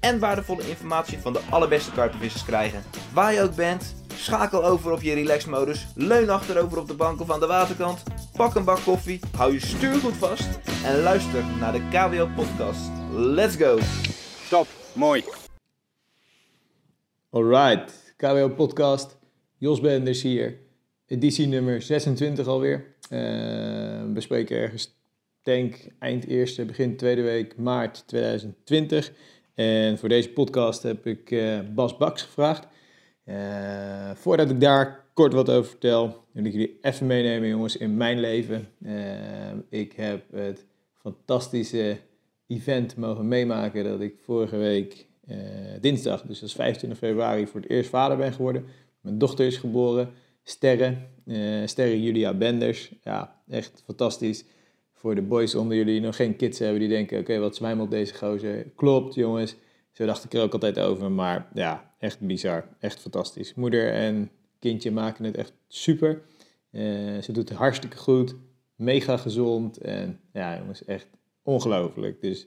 en waardevolle informatie van de allerbeste karpenvissers krijgen. Waar je ook bent, schakel over op je relaxmodus, leun achterover op de bank of aan de waterkant, pak een bak koffie, hou je stuur goed vast en luister naar de KWO podcast. Let's go! Top, mooi. Alright, KWO Podcast. Jos Benders hier. Editie nummer 26 alweer. Uh, we spreken ergens, denk eind eerste, begin tweede week maart 2020. En voor deze podcast heb ik uh, Bas Baks gevraagd. Uh, voordat ik daar kort wat over vertel, wil ik jullie even meenemen, jongens, in mijn leven. ik heb het fantastische event mogen meemaken dat ik vorige week dinsdag, dus dat is 25 februari, voor het eerst vader ben geworden. Mijn dochter is geboren, Sterre, Sterre Julia Benders. Ja, echt fantastisch voor de boys onder jullie die nog geen kids hebben, die denken, oké, wat zwijmelt deze gozer? Klopt, jongens. Zo dacht ik er ook altijd over, maar ja, echt bizar. Echt fantastisch. Moeder en kindje maken het echt super. Uh, ze doet het hartstikke goed, mega gezond en ja, jongens, echt ongelooflijk. Dus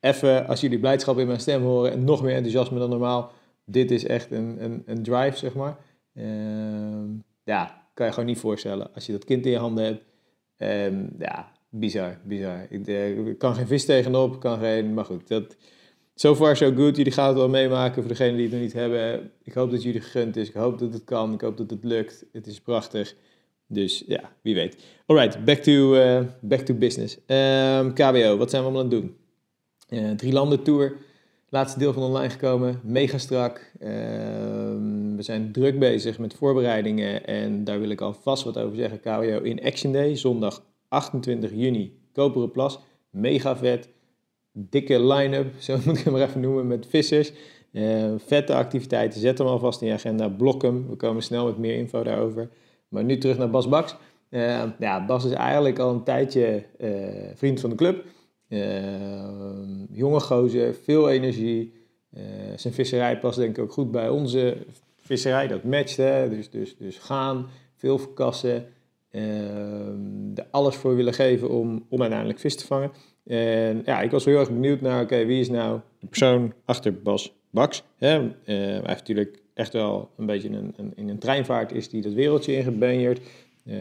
even, als jullie blijdschap in mijn stem horen en nog meer enthousiasme dan normaal, dit is echt een, een, een drive, zeg maar. Uh, ja, kan je gewoon niet voorstellen. Als je dat kind in je handen hebt, Um, ja, bizar, bizar. Ik, ik, kan geen vis tegenop, kan geen... Maar goed, dat... So far so good. Jullie gaan het wel meemaken voor degenen die het nog niet hebben. Ik hoop dat jullie gegund is. Ik hoop dat het kan. Ik hoop dat het lukt. Het is prachtig. Dus ja, wie weet. Alright, back to, uh, back to business. Um, ehm, KBO, wat zijn we allemaal aan het doen? Uh, drie landen tour. Laatste deel van online gekomen. Mega strak. Uh, we zijn druk bezig met voorbereidingen. En daar wil ik alvast wat over zeggen. KWO in Action Day. Zondag 28 juni. Koperen Plas. Mega vet. Dikke line-up. Zo moet ik hem maar even noemen. Met vissers. Uh, vette activiteiten. Zet hem alvast in je agenda. Blok hem. We komen snel met meer info daarover. Maar nu terug naar Bas Baks. Uh, ja, Bas is eigenlijk al een tijdje uh, vriend van de club. Uh, jonge gozer, veel energie. Uh, zijn visserij past denk ik ook goed bij onze visserij. Dat matcht, hè? Dus, dus, dus gaan, veel verkassen. Er alles voor willen geven om, om uiteindelijk vis te vangen. En ja, ik was heel erg benieuwd naar, oké, wie is nou de persoon achter Bas Baks? Hè? Uh, hij heeft natuurlijk echt wel een beetje een, een, in een treinvaart is die dat wereldje ingebenjerd. Uh,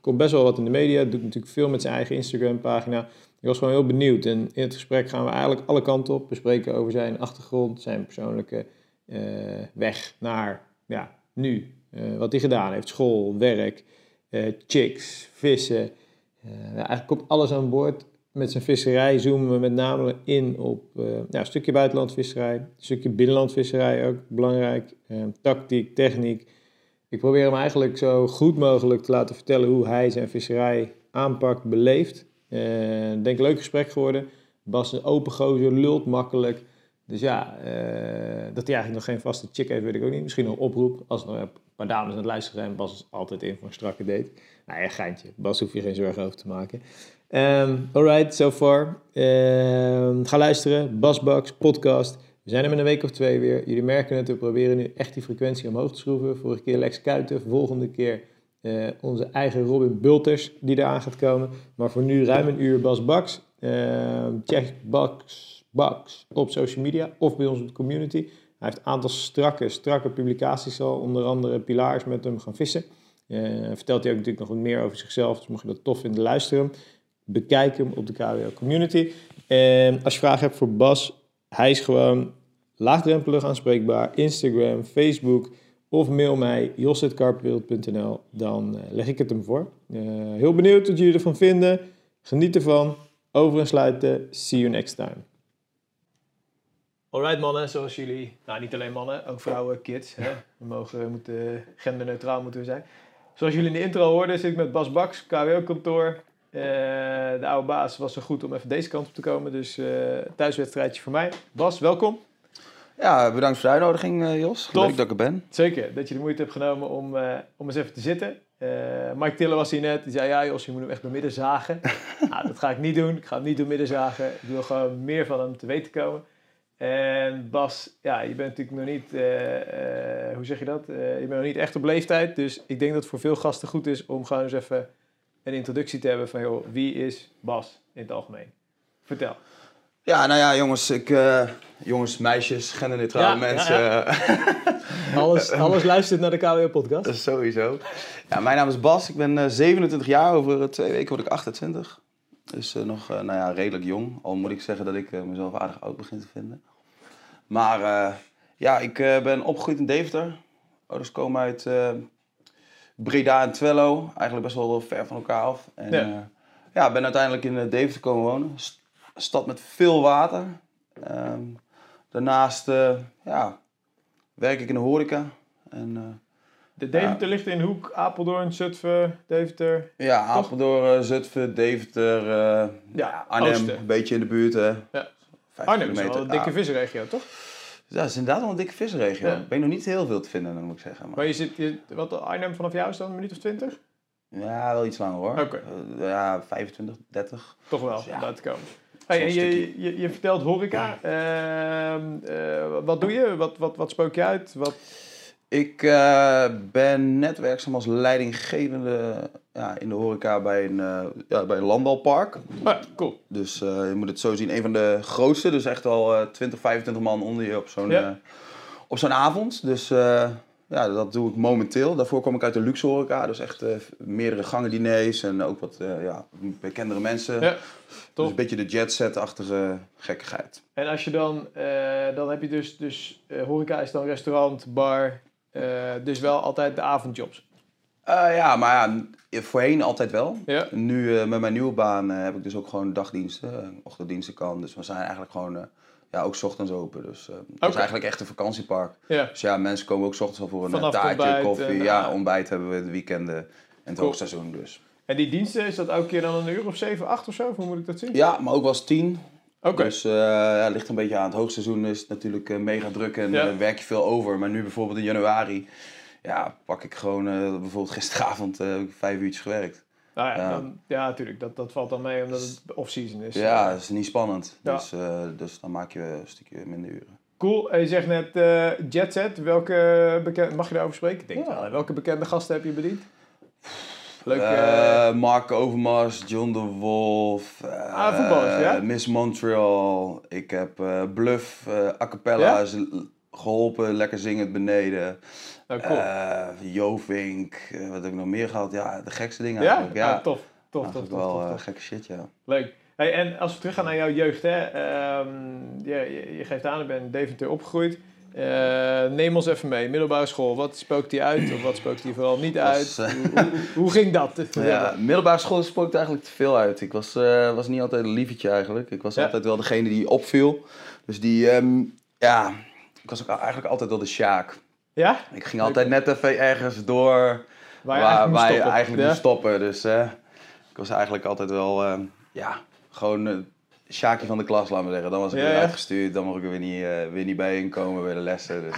komt best wel wat in de media, doet natuurlijk veel met zijn eigen Instagram pagina. Ik was gewoon heel benieuwd. En in het gesprek gaan we eigenlijk alle kanten op. Bespreken over zijn achtergrond, zijn persoonlijke uh, weg naar ja, nu. Uh, wat hij gedaan heeft. School, werk, uh, chicks, vissen. eigenlijk komt alles aan boord. Met zijn visserij zoomen we met name in op een stukje buitenlandvisserij. Een stukje binnenlandvisserij ook belangrijk. tactiek, techniek. Ik probeer hem eigenlijk zo goed mogelijk te laten vertellen hoe hij zijn visserij aanpakt, beleeft. Uh, denk leuk gesprek geworden. Bas een open gozer, lult makkelijk. Dus ja, uh, dat hij eigenlijk nog geen vaste chick heeft, weet ik ook niet. Misschien nog oproep. Als er nog een paar dames aan het luisteren zijn, Bas is altijd in voor een strakke date. Nou ja, geintje. Bas hoef je geen zorgen over te maken. Um, alright, so far. Um, ga luisteren. Basbox, podcast. We zijn er met een week of twee weer. Jullie merken het, we proberen nu echt die frequentie omhoog te schroeven. Vorige keer Lex Kuiten, volgende keer uh, onze eigen Robin Bulters die eraan gaat komen. Maar voor nu ruim een uur Bas Baks. Uh, check Bas Baks op social media of bij ons op de community. Hij heeft een aantal strakke, strakke publicaties al. Onder andere Pilaars met hem gaan vissen. Uh, vertelt hij ook natuurlijk nog wat meer over zichzelf. Dus mocht je dat tof vinden, luisteren. Bekijk hem op de KWO community. En als je vragen hebt voor Bas, hij is gewoon laagdrempelig aanspreekbaar. Instagram, Facebook of mail mij jos.carpwild.nl, dan uh, leg ik het hem voor. Uh, heel benieuwd wat jullie ervan vinden. Geniet ervan. Over en sluiten. See you next time. Alright mannen, zoals jullie, nou niet alleen mannen, ook vrouwen, kids. Hè? We, mogen, moeten genderneutraal moeten we zijn. Zoals jullie in de intro hoorden, zit ik met Bas Baks, KWO-kantoor. Uh, de oude baas was zo goed om even deze kant op te komen, dus thuiswedstrijdje voor mij. Bas, welkom. Ja, bedankt voor de uitnodiging, eh, Jos. Tof. Leuk dat ik er ben. Zeker, dat je de moeite hebt genomen om, eh, om eens even te zitten. Eh, Mike Tiller was hier net, die zei ja Jos, je moet hem echt door midden zagen. nou, dat ga ik niet doen, ik ga hem niet door midden zagen. Ik wil gewoon meer van hem te weten komen. En Bas, ja, je bent natuurlijk nog niet, hoe zeg je dat? Je bent nog niet echt op leeftijd, dus ik denk dat het voor veel gasten goed is om gewoon eens even een introductie te hebben van joh, wie is Bas in het algemeen? Vertel. Ja, nou ja, jongens, ik, eh, jongens meisjes, genderneutrale Ja, mensen. ja, eh, Alles, alles luistert naar de KWO-podcast. Dat is sowieso. Ja, mijn naam is Bas. Ik ben eh, 27 jaar. Over eh, twee weken word ik 28. Dus eh, nog eh, nou ja, redelijk jong. Al moet ik zeggen dat ik eh, mezelf aardig oud begin te vinden. Maar eh, ja, ik eh, ben opgegroeid in Deventer. Ouders komen uit eh, Breda en Twello. Eigenlijk best wel ver van elkaar af. En Ja. ben uiteindelijk in eh, Deventer komen wonen. St- stad met veel water. Ehm, daarnaast eh, ja, werk ik in de horeca. En, eh, De Deventer ligt in Hoek, Apeldoorn, Zutphen, Deventer. Ja, Apeldoorn, eh, Zutphen, Deventer, Ja, Arnhem, Oosten. een beetje in de buurt. Hè. Ja. Arnhem is wel een dikke Ja. visregio, toch? Ja, dat is inderdaad wel een dikke visregio. Ja. Ik ben nog niet heel veel te vinden, dan moet ik zeggen. Maar... Maar je zit, je, wat Arnhem vanaf jou is dan een minuut of twintig? Ja, wel iets langer hoor. Oké. Ja, 25, 30. Toch wel, Ja. om daar te komen. Hey, je, je, je vertelt horeca. Ehm, eh, wat doe je? Wat, wat, wat spook je uit? Wat... Ik eh, ben net werkzaam als leidinggevende ja, in de horeca bij een, eh, ja, bij een landbouwpark. Ja, cool. Dus je moet het zo zien, een van de grootste. Dus echt al eh 20, 25 man onder je op zo'n Ja. op zo'n avond. Dus ja, dat doe ik momenteel. Daarvoor kom ik uit de luxe horeca. Dus echt eh, meerdere gangen diners en ook wat eh, ja, bekendere mensen. Ja, dus een beetje de jetset-achtige gekkigheid. En als je dan, eh, dan heb je dus, dus horeca is dan restaurant, bar, dus wel altijd de avondjobs. Ja, maar ja, voorheen altijd wel. Ja. Nu met mijn nieuwe baan heb ik dus ook gewoon dagdiensten. ochtenddiensten kan. Dus we zijn eigenlijk gewoon... eh, ja, ook 's ochtends open. Dus eh, het is eigenlijk echt een vakantiepark. Dus ja, mensen komen ook 's ochtends al voor een Vanaf eh, het taartje, ontbijt koffie. en, ja, ah. ontbijt hebben we de weekenden en het Cool. hoogseizoen dus. en die diensten, is dat elke keer dan een uur of 7, 8 of zo? Hoe moet ik dat zien? Ja, maar ook wel eens tien. Oké. Dus eh ja, het ligt een beetje aan. Het hoogseizoen is het natuurlijk eh, mega druk en Ja. eh, werk je veel over. Maar nu bijvoorbeeld in januari, ja, pak ik gewoon eh, bijvoorbeeld gisteravond eh, vijf uurtjes gewerkt. Nou ja, Ja. Dan, ja, natuurlijk. Dat, dat valt dan mee omdat het off-season is. Ja, dat is niet spannend. Dus, eh, dus dan maak je een stukje minder uren. Cool. En je zegt net eh Jetset. Welke bekende, mag je daarover spreken? Ik denk Ja. wel. Welke bekende gasten heb je bediend? Leuk. eh, Eh, Mark Overmars, John de Wolf, eh, Ah, voetballers, ja? Miss Montreal. Ik heb eh, Bluff, eh a cappella Ja? geholpen, lekker zingend beneden. Nou, cool. Eh, Jovink, eh, wat heb ik nog meer gehad? Ja, de gekste dingen ja? eigenlijk. Ja, Ah, tof. Tof, tof, Eigenlijk tof, wel tof, eh, tof. gekke shit, ja. Leuk. Hey, en als we teruggaan naar jouw jeugd, hè. ehm, je, je, je geeft aan, ik ben Deventer opgegroeid. Neem ons even mee. Middelbare school, wat spookt die uit of wat spookt die vooral niet Was, uit? hoe, hoe, hoe ging dat? Ja, middelbare school spookt eigenlijk te veel uit. Ik was, was niet altijd een lievetje eigenlijk. Ik was Ja. altijd wel degene die opviel. Dus die, ehm, ja, ik was ook eigenlijk altijd wel de Sjaak. Ja? Ik ging altijd net even ergens door Waar waar, je eigenlijk moest waar stoppen. eigenlijk Ja? moest stoppen. Dus eh, ik was eigenlijk altijd wel, ehm, ja, gewoon uh, Sjaakje van de klas, laat maar zeggen. Dan was ik Ja, weer ja. uitgestuurd, dan mocht ik er weer niet, eh, weer niet bij inkomen bij de lessen. Dus.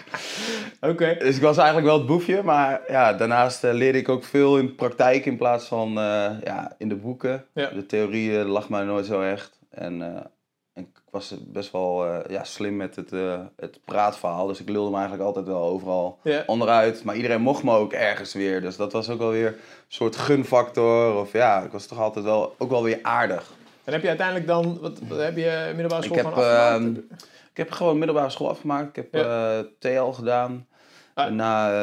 Oké. dus ik was eigenlijk wel het boefje, maar ja, daarnaast eh, leerde ik ook veel in praktijk in plaats van eh, ja, in de boeken. De theorie eh, lag mij nooit zo echt. En, eh, en ik was best wel eh, ja, slim met het, eh, het praatverhaal, dus ik lulde me eigenlijk altijd wel overal onderuit. Maar iedereen mocht me ook ergens weer. Dus dat was ook wel weer een soort gunfactor. Of ja, ik was toch altijd wel, ook wel weer aardig. En heb je uiteindelijk dan, wat, wat heb je middelbare Ik school heb, van afgemaakt? ehm, ik heb gewoon middelbare school afgemaakt. Ik heb Ja. eh, TL gedaan. Ah.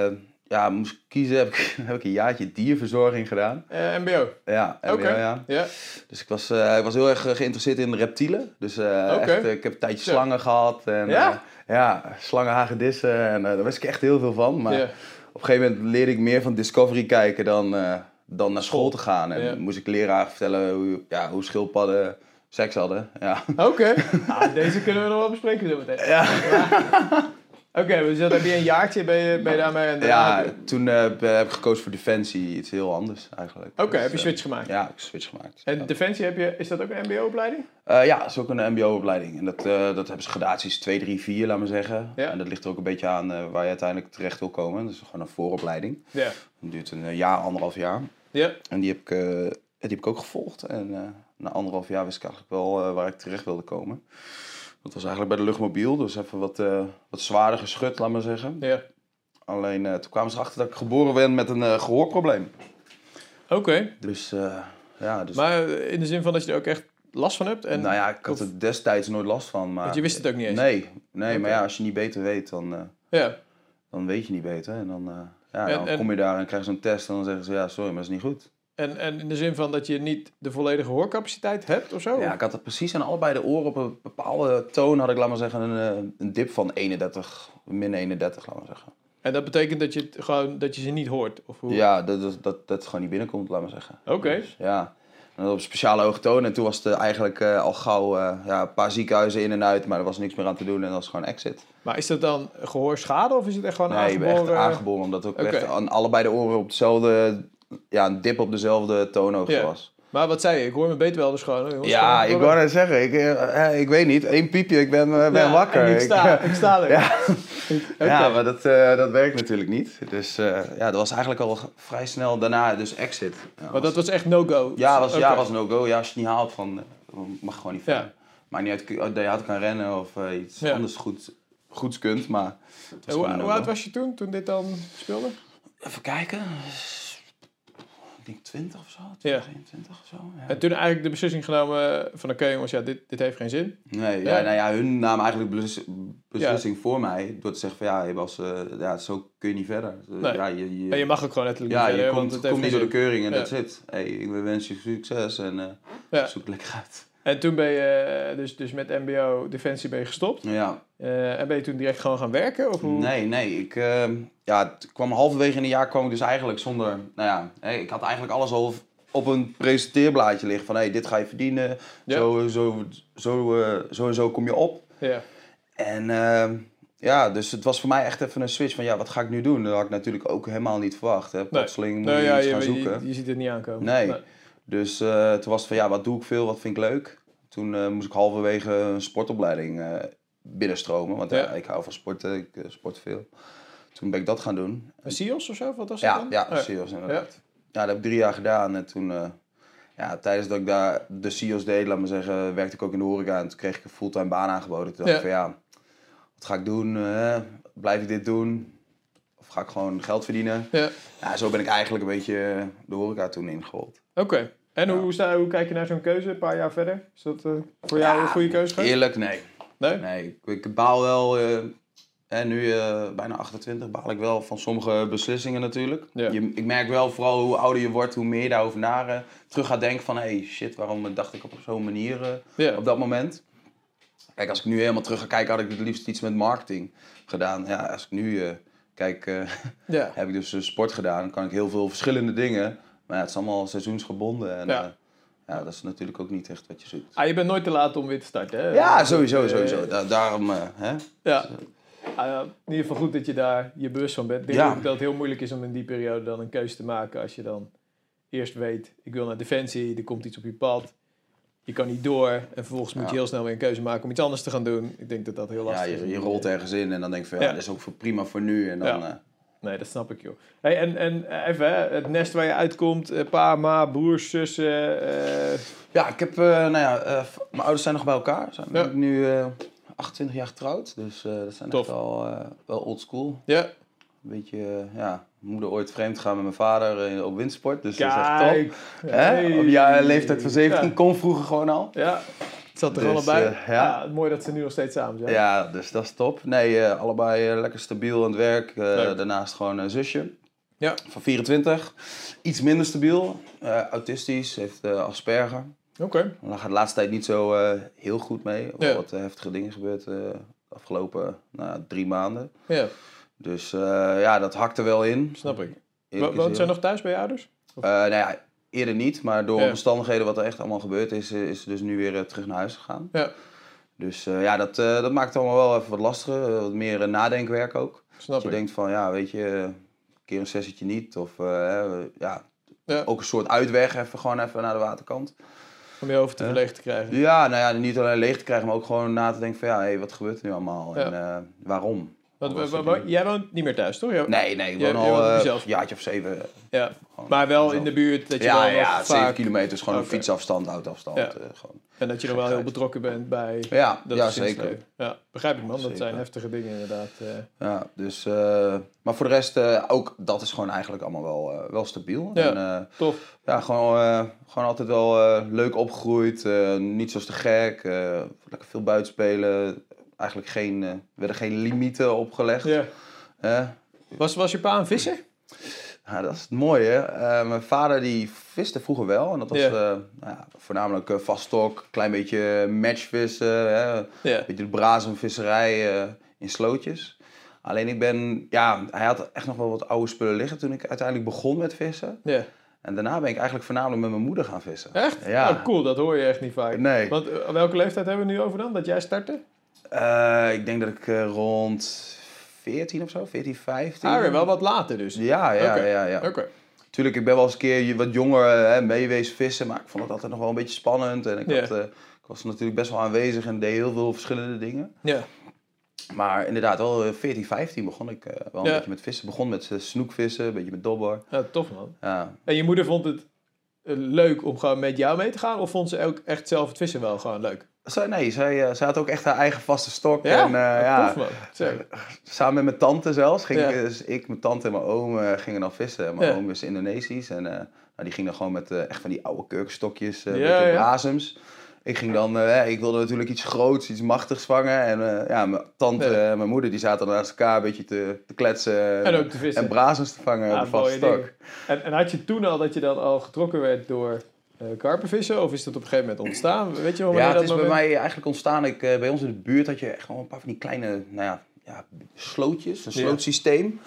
Eh, ja, moest ik kiezen, heb ik, heb ik een jaartje dierverzorging gedaan. Eh, MBO. Ja, MBO, Oké. ja. Ja. Dus ik was, eh, ik was heel erg geïnteresseerd in reptielen. Dus Oké. echt, ik heb een tijdje slangen gehad. En, Ja? ja, slangen, hagedissen. En daar wist ik echt heel veel van. Maar Ja. op een gegeven moment leerde ik meer van Discovery kijken dan, dan naar school te gaan. En Ja. moest ik leraar vertellen hoe, ja, hoe schildpadden seks hadden. Ja. Oké. Ah, deze kunnen we nog wel bespreken zo meteen. Ja. Oké, dus dan heb je een jaartje, ben je, ben je daarmee aan de Ja, Oké, toen eh, heb heb ik gekozen voor Defensie. Iets heel anders eigenlijk. Dus, heb je eh, switch gemaakt. Ja, ik heb switch gemaakt. En Defensie, heb je, is dat ook een mbo-opleiding? Eh, ja, dat is ook een mbo-opleiding. En dat, eh, dat hebben ze gradaties 2, 3, 4, laat maar zeggen. Ja. En dat ligt er ook een beetje aan eh, waar je uiteindelijk terecht wil komen. Dat is gewoon een vooropleiding. Ja. Dat duurt een eh, jaar, anderhalf jaar. Ja, En die heb ik, eh, die heb ik ook gevolgd. En eh, na anderhalf jaar wist ik eigenlijk wel eh, waar ik terecht wilde komen. Dat was eigenlijk bij de luchtmobiel. Dus even wat, eh, wat zwaarder geschud, laat maar zeggen. ja. Alleen eh, toen kwamen ze erachter dat ik geboren ben met een eh, gehoorprobleem. Oké. Dus ja, dus, Maar in de zin van dat je er ook echt last van hebt? En, nou ja, ik had er destijds nooit last van. Maar, Want je wist het ook niet eens? Nee, nee maar ja, als je niet beter weet, dan, Ja. dan weet je niet beter. En dan, ja, En- dan en- kom je daar en krijg je zo'n test en dan zeggen ze, ja, sorry, maar dat is niet goed. En, en in de zin van dat je niet de volledige hoorcapaciteit hebt of zo? Ja, ik had het precies aan allebei de oren op een bepaalde toon had ik, laat maar zeggen, een, eh, een dip van 31, min 31, laat maar zeggen. En dat betekent dat je, het gewoon, dat je ze niet hoort? Of hoe? Ja, dat, dat, dat, dat het gewoon niet binnenkomt, laat maar zeggen. Oké. Dus, ja. En dat op speciale hoge toon. En toen was het eh, eigenlijk eh, al gauw ja, een paar ziekenhuizen in en uit, maar er was niks meer aan te doen en dat was gewoon exit. Maar is dat dan gehoorschade of is het echt gewoon nee, je bent echt aangeboren? aangeboren, omdat ook Oké. echt aan allebei de oren op dezelfde, ja, een dip op dezelfde toonhoogte Ja. was. Maar wat zei je? Ik hoor mijn dus gewoon. jongens. Ja, ik wou net zeggen, ik, eh, eh, ik weet niet, één piepje, ik ben, eh, ben Ja, wakker. Ik sta, ik sta er. Ja. Ja, maar dat, dat werkt natuurlijk niet. Dus ja, dat was eigenlijk al vrij snel daarna dus exit. Ja, Maar dat was echt no-go? ja, was, ja, was no-go. Ja, als je het niet haalt, van, mag gewoon niet Ja. verder. Maar niet uit dat je hard kan rennen of iets Ja. anders goed, goeds kunt, maar... hoe, hoe oud was je toen, toen dit dan speelde? Even kijken. Ik denk 20 of zo, Ja. 21 of zo. Ja. En toen eigenlijk de beslissing genomen van oké jongens, ja, dit, dit heeft geen zin. Nee, Ja. ja. nou ja, hun namen eigenlijk beslissing, beslissing voor mij. Door te zeggen van ja, je was, eh, ja, zo kun je niet verder. Nee. Ja, je, je, En je mag ook gewoon letterlijk ja, niet je komt, want het heeft komt niet door de keuring en dat zit. Hey, ik wens je succes en eh zoek lekker uit. En toen ben je eh, dus, dus met mbo Defensie ben je gestopt. Ja, Eh, en ben je toen direct gewoon gaan werken? Of hoe? nee, nee. Ik, eh, ja, het kwam halverwege in een jaar kwam ik dus eigenlijk zonder, nou ja, ik had eigenlijk alles al op een presenteerblaadje liggen van hey, dit ga je verdienen, Ja. zo, zo, zo, eh, zo en zo kom je op. Ja. En ehm, ja, dus het was voor mij echt even een switch van ja, wat ga ik nu doen? Dat had ik natuurlijk ook helemaal niet verwacht. Hè. Plotseling moet Nou je ja, iets je, gaan je, zoeken. je ziet het niet aankomen. Nee. Dus eh, toen was het van ja, wat doe ik veel, wat vind ik leuk? Toen eh, moest ik halverwege een sportopleiding eh, binnenstromen. Want ja. Ik hou van sporten, ik sport veel. Toen ben ik dat gaan doen. Een SIOS of zo? Wat was dat Ja, dan? ja, Oh, CIO's inderdaad. Ja. dat heb ik drie jaar gedaan. En toen, ja, tijdens dat ik daar de CIO's deed, laat maar zeggen, werkte ik ook in de horeca. En toen kreeg ik een fulltime baan aangeboden. Toen dacht ik van ja, wat ga ik doen? Blijf ik dit doen? Of ga ik gewoon geld verdienen? Ja. Ja, zo ben ik eigenlijk een beetje de horeca toen ingerold. Oké. En hoe, sta, hoe kijk je naar zo'n keuze een paar jaar verder? Is dat eh, voor jou Ja, een goede keuze geweest? Eerlijk, nee. Nee? Nee, ik, ik baal wel, eh, hè, nu eh, bijna 28, baal ik wel van sommige beslissingen natuurlijk. Ja. Je, ik merk wel vooral hoe ouder je wordt, hoe meer je daarover na eh, terug gaat denken van... hey, shit, waarom dacht ik op zo'n manier eh, Ja. op dat moment? Kijk, als ik nu helemaal terug ga kijken, had ik het liefst iets met marketing gedaan. Ja, als ik nu eh, kijk, eh, Ja. heb ik dus eh, sport gedaan. Dan kan ik heel veel verschillende dingen. Maar ja, het is allemaal seizoensgebonden. En Ja. ja. ja, dat is natuurlijk ook niet echt wat je zoekt. Ah, je bent nooit te laat om weer te starten, hè? Ja, sowieso, Eh, sowieso. Da- daarom, eh, hè? Ja. Ah, ja, in ieder geval goed dat je daar je bewust van bent. Ik denk Ja. ook dat het heel moeilijk is om in die periode dan een keuze te maken. Als je dan eerst weet, ik wil naar Defensie, er komt iets op je pad. Je kan niet door en vervolgens moet je Ja. heel snel weer een keuze maken om iets anders te gaan doen. Ik denk dat dat heel Ja, lastig is. je, je rolt ergens in en dan denk je van ja, Ja. dat is ook voor prima voor nu. En dan, Ja. Nee, dat snap ik, joh. Hey, en, en eh, even, hè, het nest waar je uitkomt, eh, pa, ma, broers, zussen. eh, ja, ik heb, nou ja, mijn ouders zijn nog bij elkaar. Zijn Ja. nu eh 28 jaar getrouwd, dus dat zijn Tof. echt wel, eh, wel old school. ja, Een beetje, ja, moeder ooit vreemd gaan met mijn vader op windsport, dus dat is echt top. Hè? Hey. Op ja, leeftijd van 17 Ja. kon vroeger gewoon al. Ja, het zat er Dus, allebei. eh, ja. ja. mooi dat ze nu nog steeds samen zijn. Ja, dus dat is top. Nee, eh, allebei eh, lekker stabiel aan het werk. Daarnaast gewoon een zusje. Ja. Van 24. Iets minder stabiel. autistisch, heeft Asperger. Oké. Daar gaat de laatste tijd niet zo heel goed mee. Er Ja. wat heftige dingen gebeurd de afgelopen nou, drie maanden. Ja, Dus ja, dat hakt er wel in. snap ik. Woont zij nog thuis bij je ouders? Eh, nou ja, eerder niet. Maar door Ja. omstandigheden wat er echt allemaal gebeurd is, eh, is ze dus nu weer eh, terug naar huis gegaan. Ja. Dus eh, ja, dat, dat maakt het allemaal wel even wat lastiger. wat meer nadenkwerk ook. Snap Dat je ik. denkt van, ja, weet je, een keer een sessietje niet. Of ja, Ja. ook een soort uitweg, even gewoon even naar de waterkant. Om je hoofd te verlegen te krijgen. Ja, nou ja, niet alleen leeg te krijgen, maar ook gewoon na te denken van, ja, hé, wat gebeurt er nu allemaal? En waarom? Want, jij woont niet meer thuis, toch? Jij- Nee, nee, ik woon al woont eh, een jaartje of zeven. Ja. gewoon Maar wel in de buurt dat je ja, wel ja, zeven vaak... kilometer is gewoon een fietsafstand, autoafstand. Ja. eh, gewoon. En dat je nog wel heel betrokken bent bij Ja, dat ja zeker. Ja, begrijp ik man. Dat Zeker. zijn heftige dingen inderdaad. eh. Ja, dus, maar voor de rest, ook dat is gewoon eigenlijk allemaal wel, wel stabiel. Ja. En, tof. ja, gewoon, gewoon altijd wel leuk opgegroeid. niet zoals te gek. lekker veel buiten spelen. Eigenlijk geen, eh, werden geen limieten opgelegd. Ja. hè. Was, was je pa een visser? Ja, dat is het mooie. Eh, mijn vader die viste vroeger wel. En dat was Ja. eh, nou ja, voornamelijk eh, vaststok, klein beetje matchvissen. Hè. Een beetje de brazenvisserij eh, in slootjes. Alleen ik ben, ja, hij had echt nog wel wat oude spullen liggen toen ik uiteindelijk begon met vissen. Ja. En daarna ben ik eigenlijk voornamelijk met mijn moeder gaan vissen. Echt? Ja. Oh, cool, dat hoor je echt niet vaak. Nee. Want eh, welke leeftijd hebben we nu over dan? Dat jij startte? Eh, ik denk dat ik eh, rond 14 of zo, 14, 15. Ah, weer wel wat later dus. Ja, ja, ja, ja. Oké. Tuurlijk, ik ben wel eens een keer wat jonger hè, meewees vissen, maar ik vond het altijd nog wel een beetje spannend. En ik, had, eh, ik was natuurlijk best wel aanwezig en deed heel veel verschillende dingen. Ja. Maar inderdaad, wel eh, 14, 15 begon ik eh, wel een Ja. beetje met vissen. Begon met eh, snoekvissen, een beetje met dobber. ja, tof man. Ja. En je moeder vond het eh, leuk om gewoon met jou mee te gaan? Of vond ze ook echt zelf het vissen wel gewoon leuk? Zij, nee, zij, eh, zij had ook echt haar eigen vaste stok. Ja? En, eh, ja, samen met mijn tante zelfs. Ging ik, dus ik, mijn tante en mijn oom eh, gingen dan vissen. En Mijn oom is Indonesisch. En nou, die ging dan gewoon met echt van die oude kurkstokjes, Ja, met de ja. brazems. Ik ging dan, ik wilde natuurlijk iets groots, iets machtigs vangen. En ja, mijn tante Ja. en mijn moeder die zaten naast elkaar een beetje te, te kletsen. En ook te vissen. En te vangen Ja, op de vaste stok. En, en had je toen al dat je dan al getrokken werd door eh karpenvissen? Of is dat op een gegeven moment ontstaan? Weet je wel Ja, het dat is bij mij eigenlijk ontstaan. Ik, eh, bij ons in de buurt had je echt gewoon een paar van die kleine nou ja, ja, slootjes, een Ja. slootsysteem.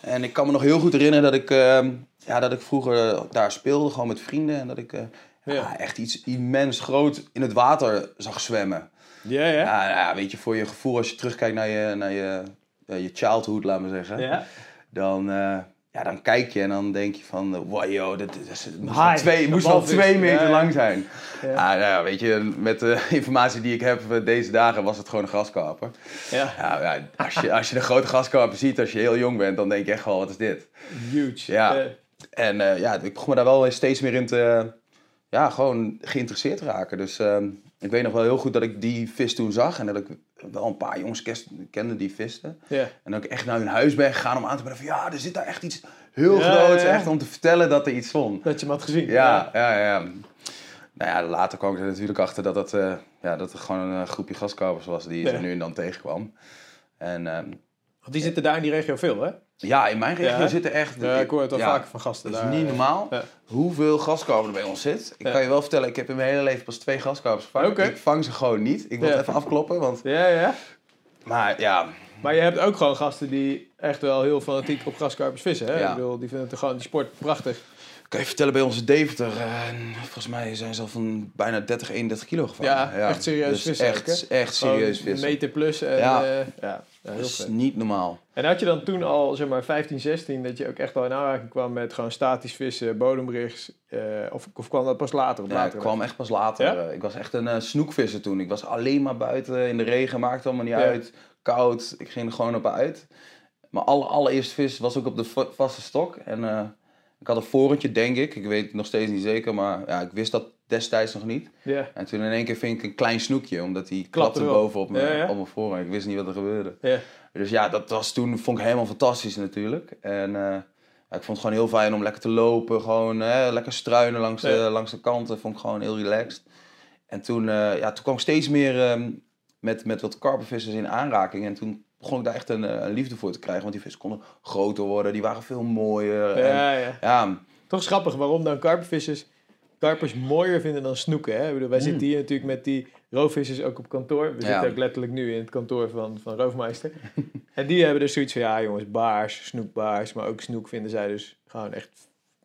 En ik kan me nog heel goed herinneren dat ik, eh, ja, dat ik vroeger daar speelde, gewoon met vrienden. En dat ik eh, Ja. echt iets immens groot in het water zag zwemmen. Ja, ja. Ja, nou ja, weet je, voor je gevoel als je terugkijkt naar je, naar je, je childhood, laat maar zeggen. Ja. Dan, eh, ja, dan kijk je en dan denk je van, eh, wow, joh, dit, dit, moest, Hi, wel twee, een moest wel walvis. twee meter Ja, lang zijn. Ja. Ja. nou ja, weet je, met de informatie die ik heb eh, deze dagen was het gewoon een graskarper. Ja. Ja, ja, als, je, als je een grote graskarper ziet als je heel jong bent, dan denk je echt wel, wat is dit? Huge. Ja. Eh, En eh, ja, ik begon me daar wel steeds meer in te, ja, gewoon geïnteresseerd te raken. Dus ehm, ik weet nog wel heel goed dat ik die vis toen zag en dat ik wel een paar jongens kes- kende die visten. En dat ik echt naar hun huis ben gegaan om aan te brengen van ja, er zit daar echt iets heel Ja, groots. ja, ja. Echt om te vertellen dat er iets stond. Dat je hem had gezien. Ja, ja, ja. Nou ja, later kwam ik er natuurlijk achter dat het, eh, ja, dat het gewoon een eh, groepje gastkapers was die ze nu en dan tegenkwam. En ehm, Want die zitten daar in die regio veel, hè? Ja, in mijn regio Ja. zitten echt... Ja, ik hoor het ja, vaker van gasten Dat is daar. niet normaal Ja. hoeveel gaskarper er bij ons zit. Ik kan je wel vertellen, ik heb in mijn hele leven pas twee gaskarpers gevangen. Oké. Ik vang ze gewoon niet. Ik wil het even afkloppen, want... Ja, ja. Maar ja, Maar je hebt ook gewoon gasten die echt wel heel fanatiek op graskarpers vissen, hè? Ik bedoel, die vinden het gewoon die sport prachtig. Kan je vertellen, bij onze Deventer, eh, volgens mij zijn ze al van bijna 30, 31 kilo gevangen. Ja, echt serieus dus vissen ook, Echt, echt serieus vissen. meter plus en Ja. ja, ja, heel Dat is vet. niet normaal. En had je dan toen al, zeg maar, 15, 16, dat je ook echt al in aanraking kwam met gewoon statisch vissen, bodemrigs, eh, of, of kwam dat pas later? Op Ja, later ik kwam echt pas later. Ja? Eh, Ik was echt een eh, snoekvisser toen. Ik was alleen maar buiten in de regen, maakte allemaal niet Ja. uit. Koud, ik ging er gewoon op uit. Mijn aller, allereerste vis was ook op de va- vaste stok. En eh, ik had een vorentje, denk ik. Ik weet het nog steeds niet zeker, maar ja, ik wist dat destijds nog niet. En toen in één keer ving ik een klein snoekje, omdat die Klapte klapte erop. boven op mijn, Ja, ja. op mijn voorhand. Ik wist niet wat er gebeurde. Dus ja, dat was toen, vond ik helemaal fantastisch natuurlijk. En eh, ja, ik vond het gewoon heel fijn om lekker te lopen, gewoon hè, lekker struinen langs, de, langs de kanten. Vond ik gewoon heel relaxed. En toen, eh, ja, toen kwam ik steeds meer ehm, met, met wat karpervissers in aanraking. En toen begon ik daar echt een, eh, een liefde voor te krijgen. Want die vissen konden groter worden, die waren veel mooier. En, ja, ja. ja, Toch grappig waarom dan karpervissers karpers mooier vinden dan snoeken. Hè? Bedoel, wij zitten hier natuurlijk met die roofvissers ook op kantoor. We Mm. Ja. zitten ook letterlijk nu in het kantoor van, van Roofmeister. en die hebben dus zoiets van, ja jongens, baars, snoekbaars. Maar ook snoek vinden zij dus gewoon echt...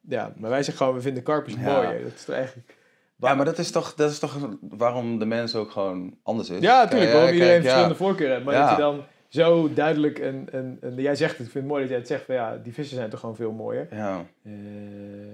Ja, maar wij zeggen gewoon, we vinden karpers Ja. mooier. Dat is toch eigenlijk... Ja, maar dat is, toch, dat is toch waarom de mens ook gewoon anders is. Ja, natuurlijk. Waarom iedereen kijk, verschillende ja. voorkeuren heeft. Maar Ja. dat je dan zo duidelijk... En, en, en jij zegt het, ik vind het mooi dat jij het zegt. Van, ja, die vissen zijn toch gewoon veel mooier. Ja, Eh,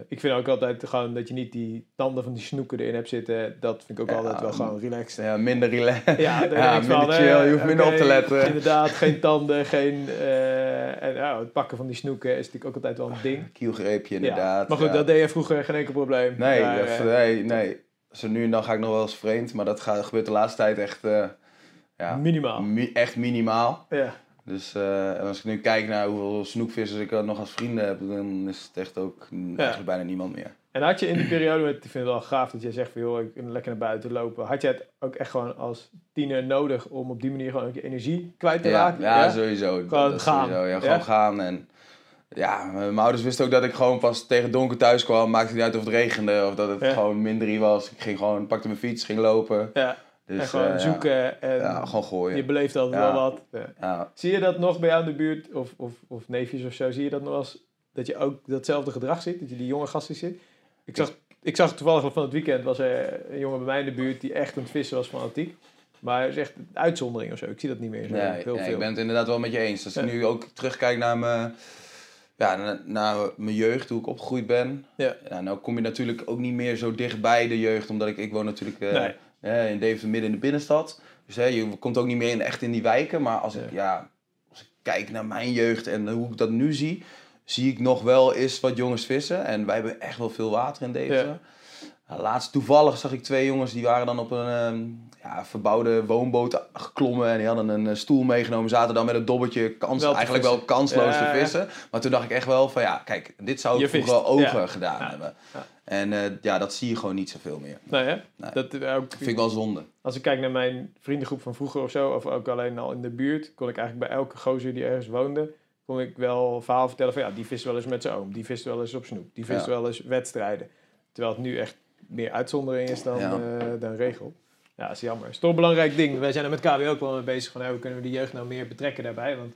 ik vind ook altijd gewoon dat je niet die tanden van die snoeken erin hebt zitten. Dat vind ik ook Ja, altijd wel gewoon relaxed. ja minder relaxed. Ja, van, minder chill, je hoeft minder op te letten. Inderdaad, geen tanden, geen... eh, en ja, het pakken van die snoeken is natuurlijk ook altijd wel een ding. Kielgreepje inderdaad. Maar goed, dat deed je vroeger geen enkel probleem. Nee, Maar, dat- eh, nee, nee. Zo nu en dan ga ik nog wel eens vreemd, maar dat gaat, gebeurt de laatste tijd echt, ja, Minimaal. mi- echt minimaal. Ja. Dus eh, en als ik nu kijk naar hoeveel snoekvissers ik eh, nog als vrienden heb, dan is het echt ook eigenlijk bijna niemand meer. En had je in die periode, ik vind het wel gaaf dat jij zegt van joh, ik lekker naar buiten lopen. Had je het ook echt gewoon als tiener nodig om op die manier gewoon ook je energie kwijt te Ja, raken? ja, sowieso. Gewoon Dat gaan. sowieso, ja, Ja? gewoon gaan. En ja, mijn ouders wisten ook dat ik gewoon pas tegen donker thuis kwam. Maakte niet uit of het regende of dat het Ja. gewoon min drie was. Ik ging gewoon, pakte mijn fiets, ging lopen. Ja, Dus, en gewoon eh, ja. zoeken en Ja, gewoon gooien. je beleeft altijd Ja. wel wat. Ja. Ja. Zie je dat nog bij jou in de buurt, of, of, of neefjes of zo, zie je dat nog als dat je ook datzelfde gedrag ziet, dat je die jonge gasten ziet? Ik zag, ik zag toevallig van het weekend, was er een jongen bij mij in de buurt die echt aan het vissen was fanatiek. Maar hij is echt een uitzondering of zo. Ik zie dat niet meer zo Nee, heel nee, veel. ik ben het inderdaad wel met je eens. Als Ja. ik nu ook terugkijk naar mijn, ja, naar, naar mijn jeugd, hoe ik opgegroeid ben. Ja. nou kom je natuurlijk ook niet meer zo dichtbij de jeugd, omdat ik, ik woon natuurlijk eh, Nee. In Deventer midden in de binnenstad. Dus hè, je komt ook niet meer in, echt in die wijken. Maar als, ik, Ja. ja, als ik kijk naar mijn jeugd en hoe ik dat nu zie, zie ik nog wel eens wat jongens vissen. En wij hebben echt wel veel water in Deventer. Ja. Nou, laatst toevallig zag ik twee jongens die waren dan op een ehm, ja, verbouwde woonboot geklommen. En die hadden een eh, stoel meegenomen. Zaten dan met een dobbeltje kans, Wel eigenlijk wel kansloos Ja, te ja. vissen. Maar toen dacht ik echt wel van ja, kijk, dit zou ik vroeger eh, gedaan Ja. hebben. En eh, ja, dat zie je gewoon niet zoveel meer. Nee, hè? Nee. Dat, eh, ook, vind ik wel zonde. Als ik kijk naar mijn vriendengroep van vroeger of zo, of ook alleen al in de buurt, kon ik eigenlijk bij elke gozer die ergens woonde, kon ik wel verhaal vertellen van ja, die vist wel eens met zijn oom, die vist wel eens op snoep, die vist Ja. wel eens wedstrijden. Terwijl het nu echt meer uitzondering is dan, Ja. eh, dan regel. Ja, dat is jammer. Het is toch een belangrijk ding. Wij zijn er met KW ook wel mee bezig van hoe kunnen we de jeugd nou meer betrekken daarbij, want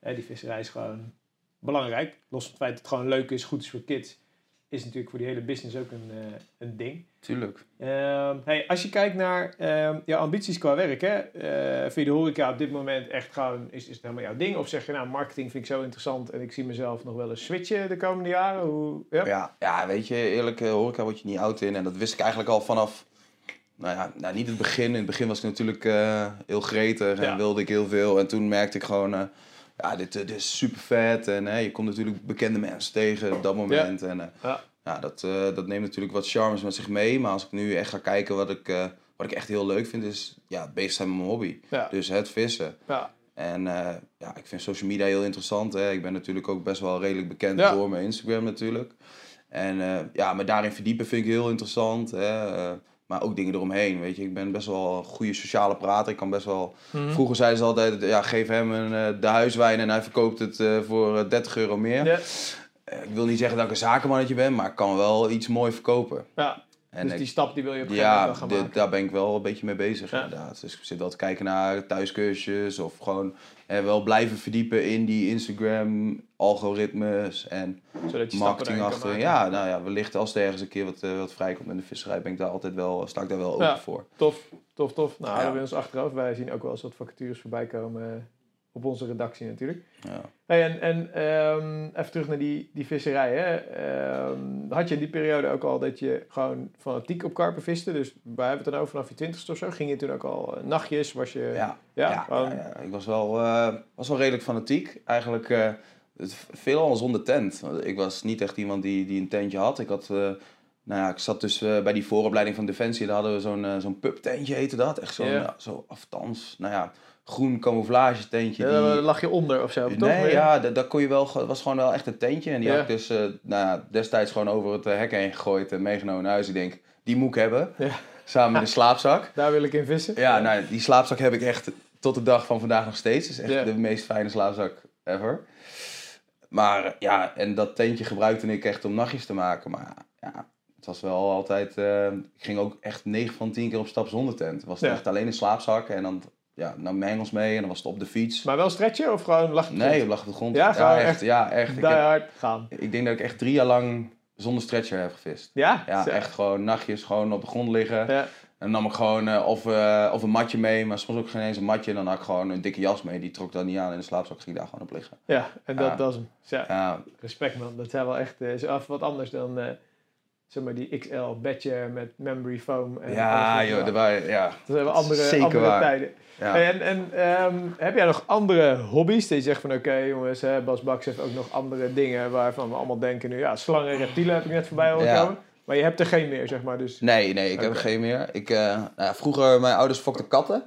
hè, die visserij is gewoon belangrijk. Los van het feit dat het gewoon leuk is, goed is voor kids, is natuurlijk voor die hele business ook een, eh, een ding. Tuurlijk. Ehm, hey, als je kijkt naar ehm jouw ambities qua werk, hè, eh, vind je de horeca op dit moment echt gewoon, is, is het helemaal jouw ding? Of zeg je nou, marketing vind ik zo interessant en ik zie mezelf nog wel eens switchen de komende jaren? Hoe, ja? Ja, ja, weet je, eerlijk, eh, horeca word je niet oud in. En dat wist ik eigenlijk al vanaf, nou ja, nou, niet het begin. In het begin was ik natuurlijk heel gretig en Ja. wilde ik heel veel. En toen merkte ik gewoon, ja, dit, eh, dit is super vet. En eh, je komt natuurlijk bekende mensen tegen op dat moment. En eh, Ja. ja, dat, eh, dat neemt natuurlijk wat charmes met zich mee. Maar als ik nu echt ga kijken wat ik, wat ik echt heel leuk vind, is ja, bezig zijn met mijn hobby. Ja. Dus het vissen. Ja. En ja, ik vind social media heel interessant. Hè. Ik ben natuurlijk ook best wel redelijk bekend Ja. door mijn Instagram natuurlijk. En ja, me daarin verdiepen vind ik heel interessant. Hè. Eh, maar ook dingen eromheen, weet je. Ik ben best wel een goede sociale prater. Ik kan best wel... Mhm. Vroeger zeiden ze altijd, ja, geef hem een, eh, de huiswijn en hij verkoopt het eh, voor eh, 30 euro meer. Eh, ik wil niet zeggen dat ik een zakenmannetje ben, maar ik kan wel iets mooi verkopen. Ja. En dus ik- die stap die wil je op een gegeven ja, moment wel gaan maken. daar ben ik wel een beetje mee bezig Ja. inderdaad. Dus ik zit wel te kijken naar thuiscursus of gewoon eh, wel blijven verdiepen in die Instagram algoritmes en marketing achter. Ja, nou ja, wellicht als er ergens een keer wat, eh, wat vrijkomt in de visserij, ben ik daar altijd wel, sta ik daar wel open Ja. voor. Tof, tof, tof. Nou, houden Ja. we ons achterhoofd. Wij zien ook wel eens wat vacatures voorbij komen op onze redactie natuurlijk. Ja. Hey, en en ehm, even terug naar die, die visserij. Hè. Ehm, had je in die periode ook al dat je gewoon fanatiek op karpen viste? Dus waar hebben het dan over vanaf je twintigste of zo? Ging je toen ook al eh, nachtjes? Was je... Ja, Ja, ja, gewoon- ja, ja. ik was wel, eh, was wel redelijk fanatiek. Eigenlijk het, veelal zonder tent. Ik was niet echt iemand die, die een tentje had. Ik had... nou ja, ik zat dus bij die vooropleiding van Defensie. Daar hadden we zo'n eh, zo'n pubtentje heette dat. Echt zo'n, ja, zo aftans, nou ja, groen camouflage tentje. Ja, die... daar lag je onder of zo, toch? Nee, Meer? ja, dat, dat kon je wel. Het was gewoon wel echt een tentje. En die Ja. had ik dus eh, nou, destijds gewoon over het eh, hek heen gegooid en meegenomen naar huis. Ik denk, die moet ik hebben. Ja. Samen met een slaapzak. Daar wil ik in vissen. Ja, nou, die slaapzak heb ik echt tot de dag van vandaag nog steeds. Het is echt de meest fijne slaapzak ever. Maar ja, en dat tentje gebruikte ik echt om nachtjes te maken. Maar ja, het was wel altijd... eh, ik ging ook echt 9 van 10 keer op stap zonder tent. Het was echt alleen een slaapzak en dan ja, nam mijn hengels mee en dan was het op de fiets. Maar wel stretchen of gewoon lag je Nee, ik lag op de grond. Ja, echt Ja, echt. Ik, heb- gaan. ik denk dat ik echt drie jaar lang zonder stretcher heb gevist. Ja? Ja, echt gewoon nachtjes gewoon op de grond liggen. Ja. En dan nam ik gewoon eh, of, eh, of een matje mee, maar soms ook geen eens een matje. En dan had ik gewoon een dikke jas mee, die trok dan niet aan in de slaapzak, ging ik daar gewoon op liggen. ja, en dat, is hem. Ja, Respect man, dat zijn wel echt eh, is wat anders dan zeg maar die XL bedje met memory foam. En ja joh, er waren, ja. Dat zijn wel andere, andere waar. tijden. ja. En, en ehm, heb jij nog andere hobby's? Dat je zegt van oké jongens, hè, Bas Baks heeft ook nog andere dingen waarvan we allemaal denken nu. Ja, slangen en reptielen heb ik net voorbij horen Ja. komen. Maar je hebt er geen meer, zeg maar. Dus Nee, nee, ik heb er geen meer. Ik, eh, nou vroeger, mijn ouders fokten katten.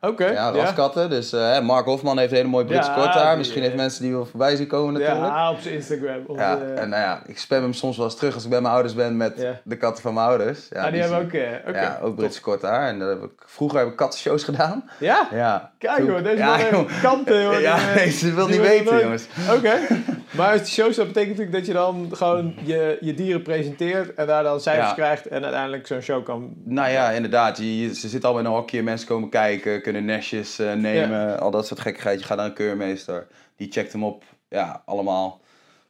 Oké. Ja, raskatten. Dus eh, Mark Hofman heeft een hele mooie Britse Ja, kort haar. Misschien eh, heeft mensen die wel voorbij zien komen natuurlijk. Ja, op zijn Instagram. Onze, Ja, en nou ja, ik spam hem soms wel eens terug als ik bij mijn ouders ben met Ja. de katten van mijn ouders. Ja, ah, die, hebben ook... eh, ja, ook Britse kort haar. En heb ik, vroeger heb ik kattenshows gedaan. Ja? Ja. Kijk hoor, deze ja, man heeft kanten hoor. Ja, eh, nee, ze wil niet weten, jongens. Oké. Maar als die show dat betekent natuurlijk dat je dan gewoon je, je dieren presenteert en daar dan cijfers Ja. krijgt en uiteindelijk zo'n show kan... Nou ja, inderdaad. Je, ze zitten allemaal in een hokje. Mensen komen kijken, kunnen nestjes eh, nemen. Al dat soort gekkigheid. Je gaat naar een keurmeester. Die checkt hem op. Ja, allemaal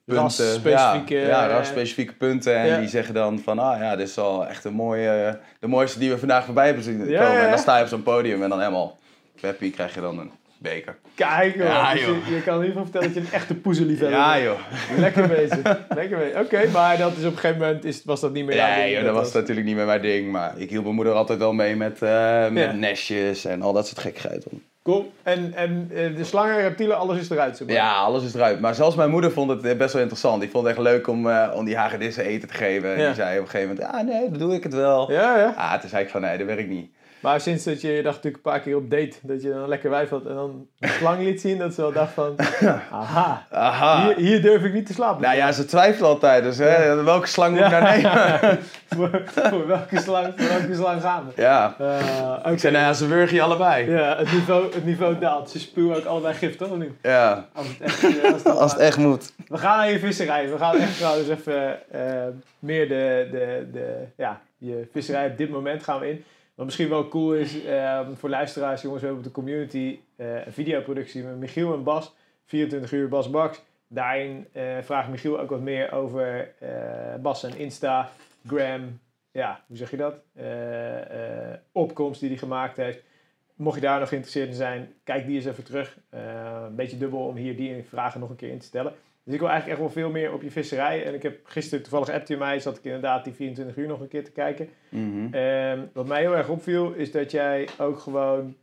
punten. Rasspecifieke, Ja, ja eh, rasspecifieke punten. En ja. die zeggen dan van... Ah ja, dit is wel echt een mooie... de mooiste die we vandaag voorbij hebben zien komen. En dan sta je op zo'n podium en dan helemaal... Peppy krijg je dan een beker. Kijk hoor, Ja, dus je, je kan in ieder geval vertellen dat je een echte poezelliefhebber Ja bent. joh. Lekker bezig. Lekker bezig. Oké, maar dat is op een gegeven moment is, was dat niet meer jouw Nee, ding, joh, dat was natuurlijk niet meer mijn ding. Maar ik hielp mijn moeder altijd wel mee met, eh, met Ja. nestjes en al dat soort gekkigheid. Cool. En, en eh, de slangen, reptielen, alles is eruit. Zeg maar. Ja, alles is eruit. Maar zelfs mijn moeder vond het eh, best wel interessant. Die vond het echt leuk om, om die hagedissen eten te geven. En Ja. die zei op een gegeven moment, ah nee, dan doe ik het wel. Ja, ja. Ah, toen zei ik van, nee, dat werkt niet. Maar sinds dat je, je dacht natuurlijk een paar keer op date, dat je dan lekker wijf had en dan een slang liet zien, dat ze wel dacht van, aha, Aha. hier, hier durf ik niet te slapen. Nou ja, ze twijfelen altijd. Dus hè, welke slang moet ik nou nemen? voor, voor welke slang, voor welke slang gaan we? ja. Eh, Oké. Ik zei, nou ja, ze wurgen allebei. Ja, het niveau, het niveau daalt. Ze spuwen ook allebei gif, toch? Of niet? Ja. Als het echt, eh, als het Als het echt moet. We gaan naar je visserij. We gaan echt trouwens even eh, meer de, de, de, ja, je visserij op dit moment gaan we in. Wat misschien wel cool is eh, voor luisteraars, jongens, we hebben op de community eh, een videoproductie met Michiel en Bas. 24 uur Bas Baks. Daarin eh, vraagt Michiel ook wat meer over eh, Bas en Insta, Gram, ja, hoe zeg je dat? Opkomst die hij gemaakt heeft. Mocht je daar nog geïnteresseerd in zijn, kijk die eens even terug. Een beetje dubbel om hier die vragen nog een keer in te stellen. Dus ik wil eigenlijk echt wel veel meer op je visserij. En ik heb gisteren toevallig appte mij, zat ik inderdaad die 24 uur nog een keer te kijken. Mhm. Ehm, wat mij heel erg opviel, is dat jij ook gewoon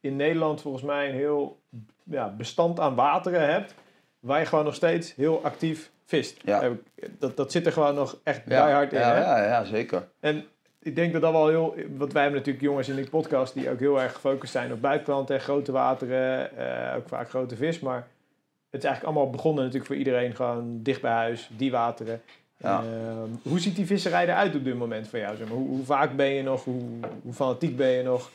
in Nederland volgens mij een heel ja, bestand aan wateren hebt. Waar je gewoon nog steeds heel actief vist. Ja. Dat, dat zit er gewoon nog echt Ja. hard in. ja, hè? ja, ja, zeker. En ik denk dat dat wel heel... Want wij hebben natuurlijk jongens in die podcast die ook heel erg gefocust zijn op buitenkant en grote wateren. eh, ook vaak grote vis. Maar het is eigenlijk allemaal begonnen natuurlijk voor iedereen gewoon dicht bij huis, die wateren. Ja. Ehm, hoe ziet die visserij eruit op dit moment voor jou? Zeg maar? hoe, hoe vaak ben je nog? Hoe, hoe fanatiek ben je nog?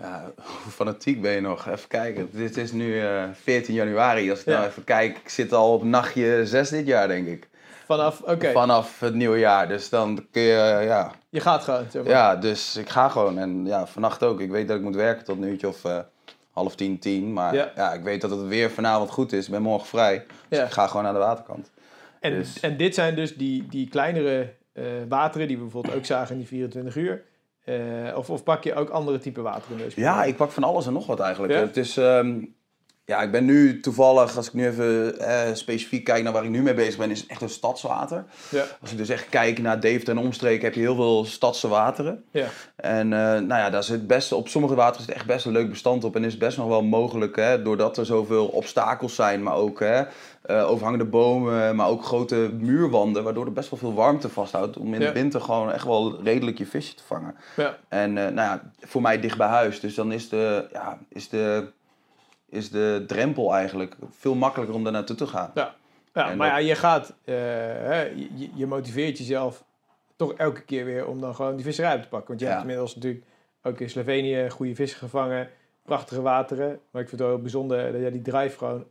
Ja, hoe fanatiek ben je nog? Even kijken. Dit is nu eh 14 januari. Als ik Ja. nou even kijk, ik zit al op nachtje 6 dit jaar, denk ik. Vanaf, oké, Vanaf het nieuwe jaar. Dus dan kun je, eh, ja. je gaat gewoon. Zeg maar. Ja, dus ik ga gewoon. En ja, vannacht ook. Ik weet dat ik moet werken tot een uurtje of eh, half tien, tien. Maar Ja. ja. ik weet dat het weer vanavond goed is. Ik ben morgen vrij. Dus Ja. ik ga gewoon naar de waterkant. En, Dus- en dit zijn dus die, die kleinere eh, wateren die we bijvoorbeeld ook zagen in die 24 uur. Eh, of, of pak je ook andere type wateren deze Ja, ik pak van alles en nog wat eigenlijk. Ja? Het is, ehm, ja, ik ben nu toevallig, als ik nu even eh, specifiek kijk naar waar ik nu mee bezig ben, is echt een stadswater. Ja, Als ik dus echt kijk naar Deventer en omstreken, heb je heel veel stadse wateren. ja. En eh, nou ja, daar zit best, op sommige wateren zit echt best een leuk bestand op. En is het best nog wel mogelijk, hè, doordat er zoveel obstakels zijn, maar ook hè, eh, overhangende bomen, maar ook grote muurwanden, waardoor er best wel veel warmte vasthoudt. Om in Ja. de winter gewoon echt wel redelijk je visje te vangen. ja. En nou ja, voor mij dicht bij huis. Dus dan is de, ja, is de, is de drempel eigenlijk veel makkelijker om daar naartoe te gaan. Ja, ja En maar dat- ja, je gaat, eh, hè, je, je motiveert jezelf toch elke keer weer om dan gewoon die visserij op te pakken. Want je Ja. hebt inmiddels natuurlijk ook in Slovenië goede vissen gevangen, prachtige wateren. Maar ik vind het wel heel bijzonder dat jij die drive gewoon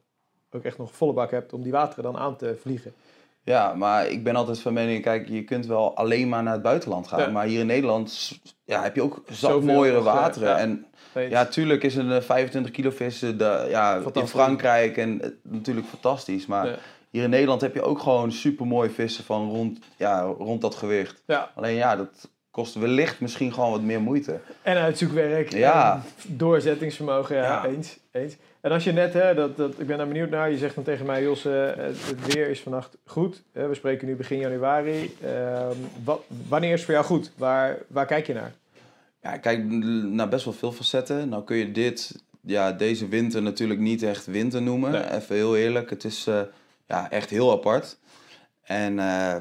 ook echt nog volle bak hebt om die wateren dan aan te vliegen. Ja, maar ik ben altijd van mening, kijk, je kunt wel alleen maar naar het buitenland gaan. Ja. Maar hier in Nederland ja, heb je ook zat mooiere eh, wateren. ja. En Ja, tuurlijk is een eh, 25 kilo vis eh, de, ja, in. Frankrijk en eh, natuurlijk fantastisch. Maar Ja. hier in Nederland heb je ook gewoon super mooie vissen van rond, ja, rond dat gewicht. Ja. Alleen ja, dat kost wellicht misschien gewoon wat meer moeite. En uitzoekwerk. Ja. En doorzettingsvermogen, ja. Eens, eens. En als je net, hè, dat, dat, ik ben daar benieuwd naar, je zegt dan tegen mij, Jos, eh, het, weer is vannacht goed. We spreken nu begin januari. Ehm, wat, wanneer is het voor jou goed? Waar, waar kijk je naar? Ja, ik kijk naar best wel veel facetten. Nou kun je dit, ja, deze winter natuurlijk niet echt winter noemen. Nee. Even heel eerlijk. Het is eh, ja, echt heel apart. En eh,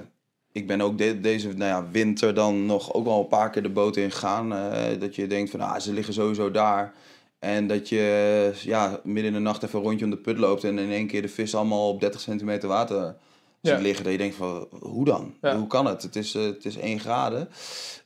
ik ben ook de- deze nou ja, winter dan nog ook wel een paar keer de boot in gegaan. eh, dat je denkt van, ah, ze liggen sowieso daar. En dat je ja, midden in de nacht even een rondje om de put loopt en in één keer de vis allemaal op 30 centimeter water Ja. ziet liggen. Dat je denkt van, hoe dan? Ja. Hoe kan het? Het is, het is 1 graden.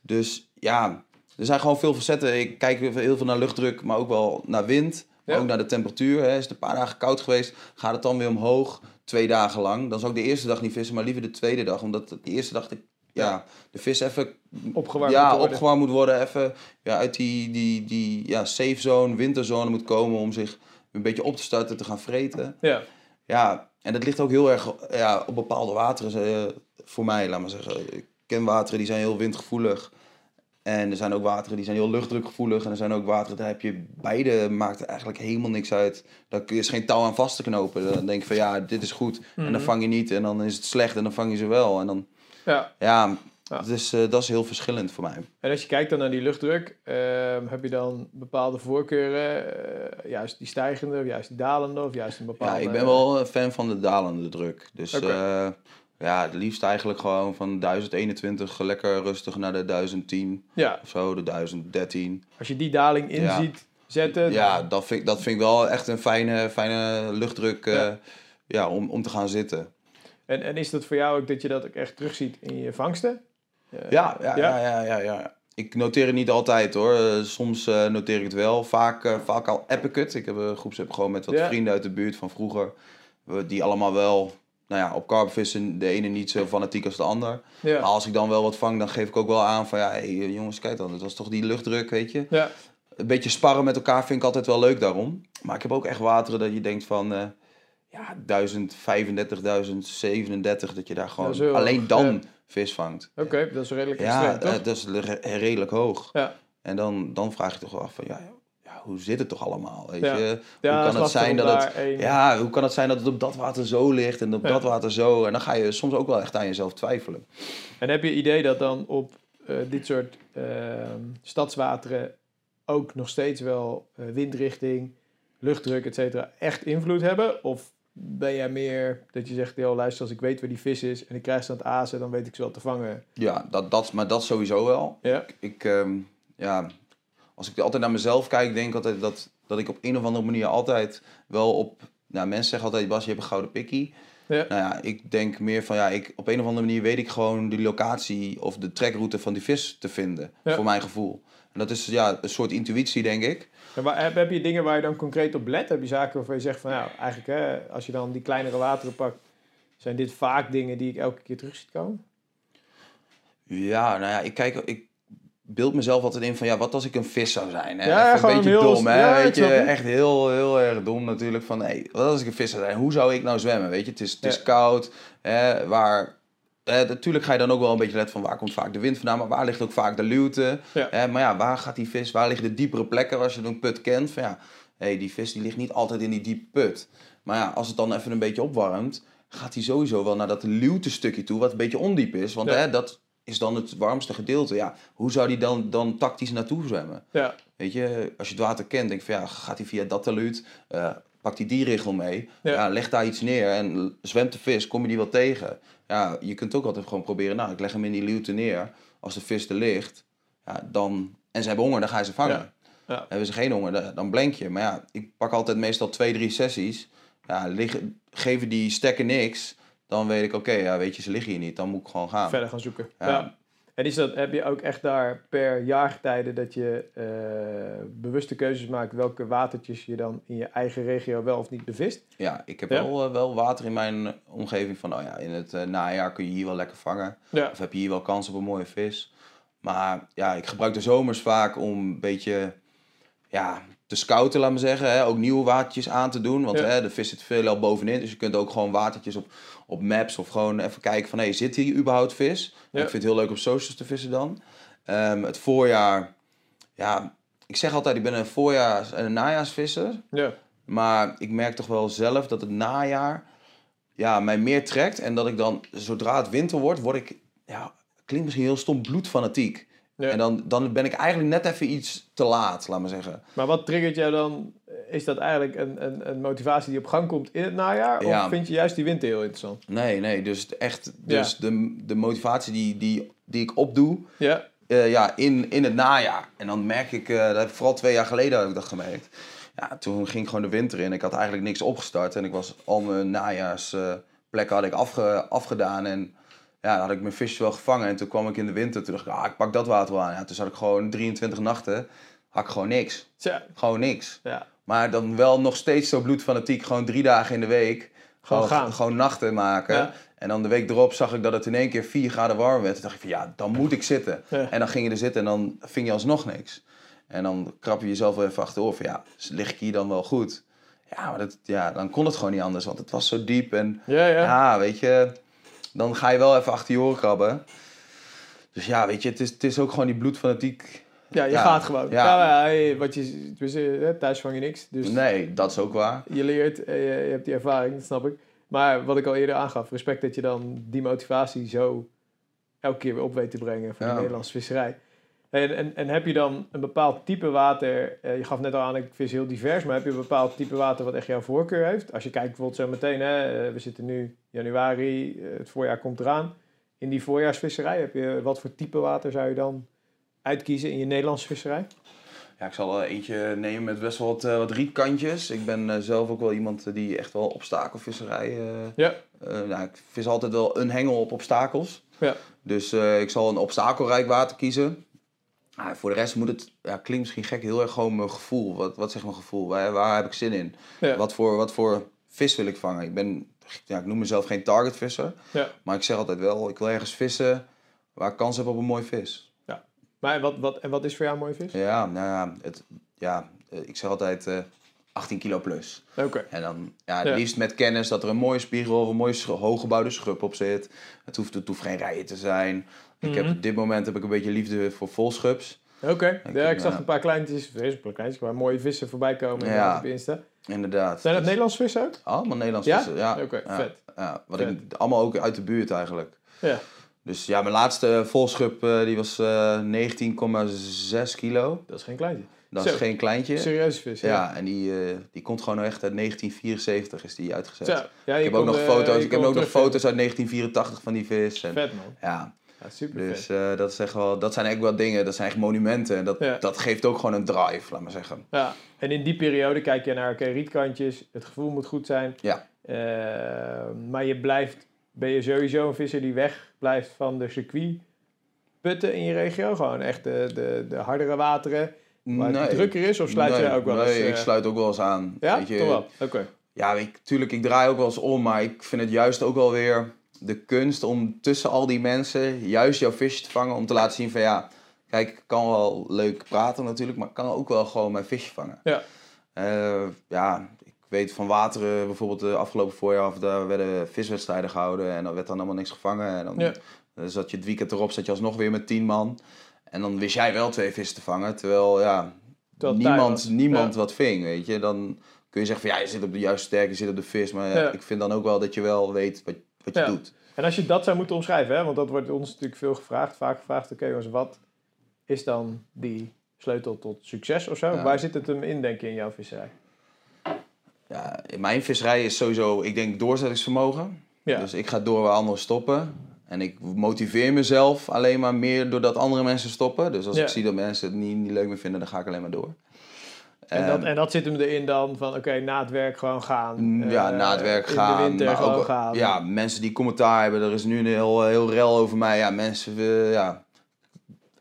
Dus ja, er zijn gewoon veel facetten. Ik kijk heel veel naar luchtdruk, maar ook wel naar wind. Maar Ja. ook naar de temperatuur. Hè. Is het een paar dagen koud geweest, gaat het dan weer omhoog. Twee dagen lang. Dan zou ik de eerste dag niet vissen, maar liever de tweede dag. Omdat de eerste dag de, ja, de vis even Opgewarmd ja, moet worden. opgewarmd moet worden. Even ja, uit die, die, die ja, safe zone, winterzone moet komen om zich een beetje op te starten, te gaan vreten. Ja, Ja, en dat ligt ook heel erg ja, op bepaalde wateren eh, voor mij, laat maar zeggen. Ik ken wateren die zijn heel windgevoelig. En er zijn ook wateren die zijn heel luchtdrukgevoelig. En er zijn ook wateren, daar heb je beide, maakt eigenlijk helemaal niks uit. Daar kun je is geen touw aan vast te knopen. Dan denk je van ja, dit is goed. En Mhm. dan vang je niet. En dan is het slecht en dan vang je ze wel. En dan, ja. ja, Ja. Dus, dat is heel verschillend voor mij. En als je kijkt dan naar die luchtdruk, ehm, heb je dan bepaalde voorkeuren? eh, juist die stijgende, of juist die dalende, of juist een bepaalde... Ja, ik ben wel een fan van de dalende druk. Dus. Eh, ja, het liefst eigenlijk gewoon van 1021 lekker rustig naar de 1010 Ja, of zo, de 1013. als je die daling in Ja. ziet zetten... Ja, dat vind, ik- dat vind ik wel echt een fijne, fijne luchtdruk eh, Ja. ja. om, om te gaan zitten. En, en is dat voor jou ook dat je dat ook echt terugziet in je vangsten? Eh, Ja, ja, ja, ja, ja, ja. Ik noteer het niet altijd hoor. Eh, Soms eh, noteer ik het wel. Vaak, eh, vaak al app ik het. Ik heb een groepsapp gewoon met wat vrienden uit de buurt van vroeger. Die allemaal wel, nou ja, op carpvissen. De ene niet zo fanatiek als de ander. Ja. Maar als ik dan wel wat vang, dan geef ik ook wel aan van... Ja, hey, eh, jongens, kijk dan. Dat was toch die luchtdruk, weet je. Ja. Een beetje sparren met elkaar vind ik altijd wel leuk daarom. Maar ik heb ook echt wateren dat je denkt van... eh ja, 1035, 1037, dat je daar gewoon alleen dan ja. vis vangt. Oké, dat is redelijk Ja, extreem, toch? eh, dat is re- redelijk hoog. Ja. En dan, dan vraag je toch wel af van, ja, ja, hoe zit het toch allemaal? Weet Ja. je? Ja, hoe kan het zijn dat het, ja, hoe kan het zijn dat het op dat water zo ligt en op dat water zo? En dan ga je soms ook wel echt aan jezelf twijfelen. En heb je idee dat dan op eh, dit soort ehm, stadswateren ook nog steeds wel eh, windrichting, luchtdruk, et cetera, echt invloed hebben? Of ben jij meer dat je zegt, joh, luister, als ik weet waar die vis is en ik krijg ze aan het azen, dan weet ik ze wel te vangen. Ja, dat, dat, maar dat sowieso wel. Ja, Ik, ehm, ja, als ik altijd naar mezelf kijk, denk ik altijd dat, dat ik op een of andere manier altijd wel op... Nou, mensen zeggen altijd, Bas, je hebt een gouden pikkie. ja, Nou ja, ik denk meer van ja, ik, op een of andere manier weet ik gewoon die locatie of de trekroute van die vis te vinden. Ja. Voor mijn gevoel. En dat is ja, een soort intuïtie, denk ik. En waar, heb, heb je dingen waar je dan concreet op let? Heb je zaken waarvan je zegt van, nou, eigenlijk, hè, als je dan die kleinere wateren pakt, zijn dit vaak dingen die ik elke keer terug zie komen? Ja, nou ja, ik kijk, ik beeld mezelf altijd in van ja, wat als ik een vis zou zijn? Hè? Ja, een beetje heel- dom, hè? ja, weet je, echt heel, heel erg dom natuurlijk. Van hey, wat als ik een vis zou zijn? Hoe zou ik nou zwemmen? Weet je, het is, het is koud. Hè? Waar, eh, natuurlijk ga je dan ook wel een beetje letten van waar komt vaak de wind vandaan, maar waar ligt ook vaak de luwte? Ja. Hè? Maar ja, waar gaat die vis? Waar liggen de diepere plekken als je een put kent? Van ja, hey, die vis die ligt niet altijd in die diepe put. Maar ja, als het dan even een beetje opwarmt, gaat hij sowieso wel naar dat luwte stukje toe, wat een beetje ondiep is. Want hè, dat is dan het warmste gedeelte. Ja, hoe zou die dan, dan tactisch naartoe zwemmen? Ja, Weet je, als je het water kent, denk je van ja, gaat hij via dat taluut, eh pakt hij die richel mee, Ja. ja. leg daar iets neer en zwemt de vis, kom je die wel tegen. Ja, je kunt ook altijd gewoon proberen, nou, ik leg hem in die luwte neer. Als de vis er ligt, ja, dan, en ze hebben honger, dan ga je ze vangen. Ja. Ja. Hebben ze geen honger, dan- dan blank je. Maar ja, ik pak altijd meestal twee, drie sessies. Ja, liggen, geven die stekken niks, dan weet ik, oké, ja, weet je, ze liggen hier niet, dan moet ik gewoon gaan. verder gaan zoeken. Ja. Ja. En is dat, heb je ook echt daar per jaargetijde dat je eh, bewuste keuzes maakt welke watertjes je dan in je eigen regio wel of niet bevist? Ja, ik heb Ja. Wel, eh, wel water in mijn omgeving van, oh ja, in het eh, najaar kun je hier wel lekker vangen. Ja. Of heb je hier wel kans op een mooie vis. Maar ja, ik gebruik de zomers vaak om een beetje, ja, te scouten, laat maar zeggen. Hè? Ook nieuwe watertjes aan te doen. Want Ja. hè, de vis zit veel al bovenin. Dus je kunt ook gewoon watertjes op, op maps of gewoon even kijken van... Hey, zit hier überhaupt vis? Ja. Ik vind het heel leuk op socials te vissen dan. Ehm, het voorjaar... Ja, ik zeg altijd, ik ben een voorjaars- en een najaarsvisser. Ja. Maar ik merk toch wel zelf dat het najaar ja, mij meer trekt. En dat ik dan, zodra het winter wordt, word ik, ja, klinkt misschien heel stom, bloedfanatiek. Ja. En dan, dan ben ik eigenlijk net even iets te laat, laat maar zeggen. Maar wat triggert jou dan? Is dat eigenlijk een, een, een motivatie die op gang komt in het najaar? Of vind je juist die winter heel interessant? Nee, nee, dus echt dus de, de motivatie die, die, die ik opdoe Ja. eh, ja, in, in het najaar. En dan merk ik, eh, dat heb ik vooral twee jaar geleden heb ik dat gemerkt. Ja, toen ging gewoon de winter in. Ik had eigenlijk niks opgestart. En ik was al mijn najaarsplekken had ik afge, afgedaan. En ja, dan had ik mijn visjes wel gevangen. En toen kwam ik in de winter. Toen dacht ik, ah, ik pak dat water wel aan. Ja, toen zat ik gewoon 23 nachten. Had ik gewoon niks. Tja. Gewoon niks. Ja. Maar dan wel nog steeds zo bloedfanatiek. Gewoon drie dagen in de week. Gewoon gaan. Gewoon nachten maken. Ja. En dan de week erop zag ik dat het in één keer 4 graden warm werd. Toen dacht ik van ja, dan moet ik zitten. Ja. En dan ging je er zitten en dan ving je alsnog niks. En dan krap je jezelf wel even achterover. van, Ja, lig ik hier dan wel goed? Ja, maar dat, ja, dan kon het gewoon niet anders. Want het was zo diep. En Ja, ja. ja, weet je, dan ga je wel even achter je oren krabben. Dus ja, weet je, het is, het is ook gewoon die bloedfanatiek. Ja, je Ja. gaat gewoon. Ja. Wat je, thuis vang je niks. Dus Nee, dat is ook waar. je leert, eh, je, je hebt die ervaring, dat snap ik. Maar wat ik al eerder aangaf, respect dat je dan die motivatie zo elke keer weer op weet te brengen voor Ja. de Nederlandse visserij. En, en, en heb je dan een bepaald type water, eh, je gaf net al aan, ik vis heel divers, maar heb je een bepaald type water wat echt jouw voorkeur heeft? Als je kijkt bijvoorbeeld zo meteen, hè, eh, we zitten nu januari, eh, het voorjaar komt eraan. In die voorjaarsvisserij, heb je, wat voor type water zou je dan uitkiezen in je Nederlandse visserij? Ja, ik zal er eentje nemen met best wel wat, wat rietkantjes. Ik ben zelf ook wel iemand die echt wel obstakelvisserij... eh Ja. nou, ik vis altijd wel een hengel op obstakels. Ja. Dus ik zal een obstakelrijk water kiezen. Ah, voor de rest moet het, ja, klinkt misschien gek, heel erg gewoon mijn gevoel. Wat, wat zegt mijn gevoel? Waar, waar heb ik zin in? Ja. Wat, voor, wat voor vis wil ik vangen? Ik ben, ja, ik noem mezelf geen targetvisser. Ja. Maar ik zeg altijd wel, ik wil ergens vissen waar ik kans heb op een mooi vis. Maar en wat, wat, en wat is voor jou een mooie vis? Ja, nou ja, het, ja eh, ik zeg altijd eh 18 kilo plus. Oké. En dan ja, het Ja. liefst met kennis dat er een mooie spiegel of een mooie hooggebouwde schub op zit. Het hoeft, het hoeft geen rijen te zijn. Ik heb, Mhm. op dit moment heb ik een beetje liefde voor volschubs. Oké, Ik ja, ik zag ja. een paar kleintjes, is een paar kleintjes, maar mooie vissen voorbij komen Ja. op Insta. Inderdaad. Zijn dat Dus- Nederlandse vissen ook? Allemaal Nederlands Ja? vissen. Ja. Oké, vet. Ja, wat Vet. ik, allemaal ook uit de buurt eigenlijk. Ja. Dus ja, mijn laatste volschub eh, die was eh 19,6 kilo. Dat is geen kleintje. Dat Zo. is geen kleintje. Serieuze vis, ja. Ja, en die, eh, die komt gewoon echt uit 1974 is die uitgezet. Ja, ik heb ook nog foto's, ik heb ook nog foto's uit 1984 van die vis. En, Vet man, ja, super dus vet. eh, dat, is echt wel, dat zijn echt wel dingen, dat zijn echt monumenten. En dat, dat geeft ook gewoon een drive, laat maar zeggen. Ja, en in die periode kijk je naar, oké, rietkantjes, het gevoel moet goed zijn. Ja. Eh, maar je blijft, ben je sowieso een visser die weg blijft van de circuit putten in je regio? Gewoon echt de, de, de hardere wateren, waar het drukker is? Of sluit nee, je ook wel nee, eens? eh, ik sluit ook wel eens aan. Ja, Weet je, toch wel? Oké. Ja, ik, tuurlijk, ik draai ook wel eens om, maar ik vind het juist ook wel weer de kunst om tussen al die mensen juist jouw visje te vangen. Om te laten zien van ja, kijk, ik kan wel leuk praten natuurlijk, maar ik kan ook wel gewoon mijn visje vangen. Ja. Eh, ja, ik weet van Wateren bijvoorbeeld de afgelopen voorjaar, of daar werden viswedstrijden gehouden en dan werd dan allemaal niks gevangen. En dan Ja. eh, zat je het weekend erop, zat je alsnog weer met tien man. En dan wist jij wel twee vissen te vangen, terwijl ja, Terwijl niemand, niemand Ja. wat ving, weet je. Dan kun je zeggen van ja, je zit op de juiste sterk, je zit op de vis. Maar ja, ik vind dan ook wel dat je wel weet wat, wat je doet. En als je dat zou moeten omschrijven, hè, want dat wordt ons natuurlijk veel gevraagd, vaak gevraagd, oké wat is dan die sleutel tot succes of zo? Waar zit het hem in, denk je, in jouw visserij? Ja, in mijn visserij is sowieso, ik denk, doorzettingsvermogen. Ja, Dus ik ga door waar anderen stoppen. En ik motiveer mezelf alleen maar meer doordat andere mensen stoppen. Dus als Ja. ik zie dat mensen het niet, niet leuk meer vinden, dan ga ik alleen maar door. en, dat, Ehm, en dat zit hem erin dan van, oké, na het werk gewoon gaan. Mm, Ja, Eh, na het werk in gaan. de winter maar gewoon ook, gaan. Ja, mensen die commentaar hebben. Er is nu een heel, heel rel over mij. Ja, mensen, eh, ja,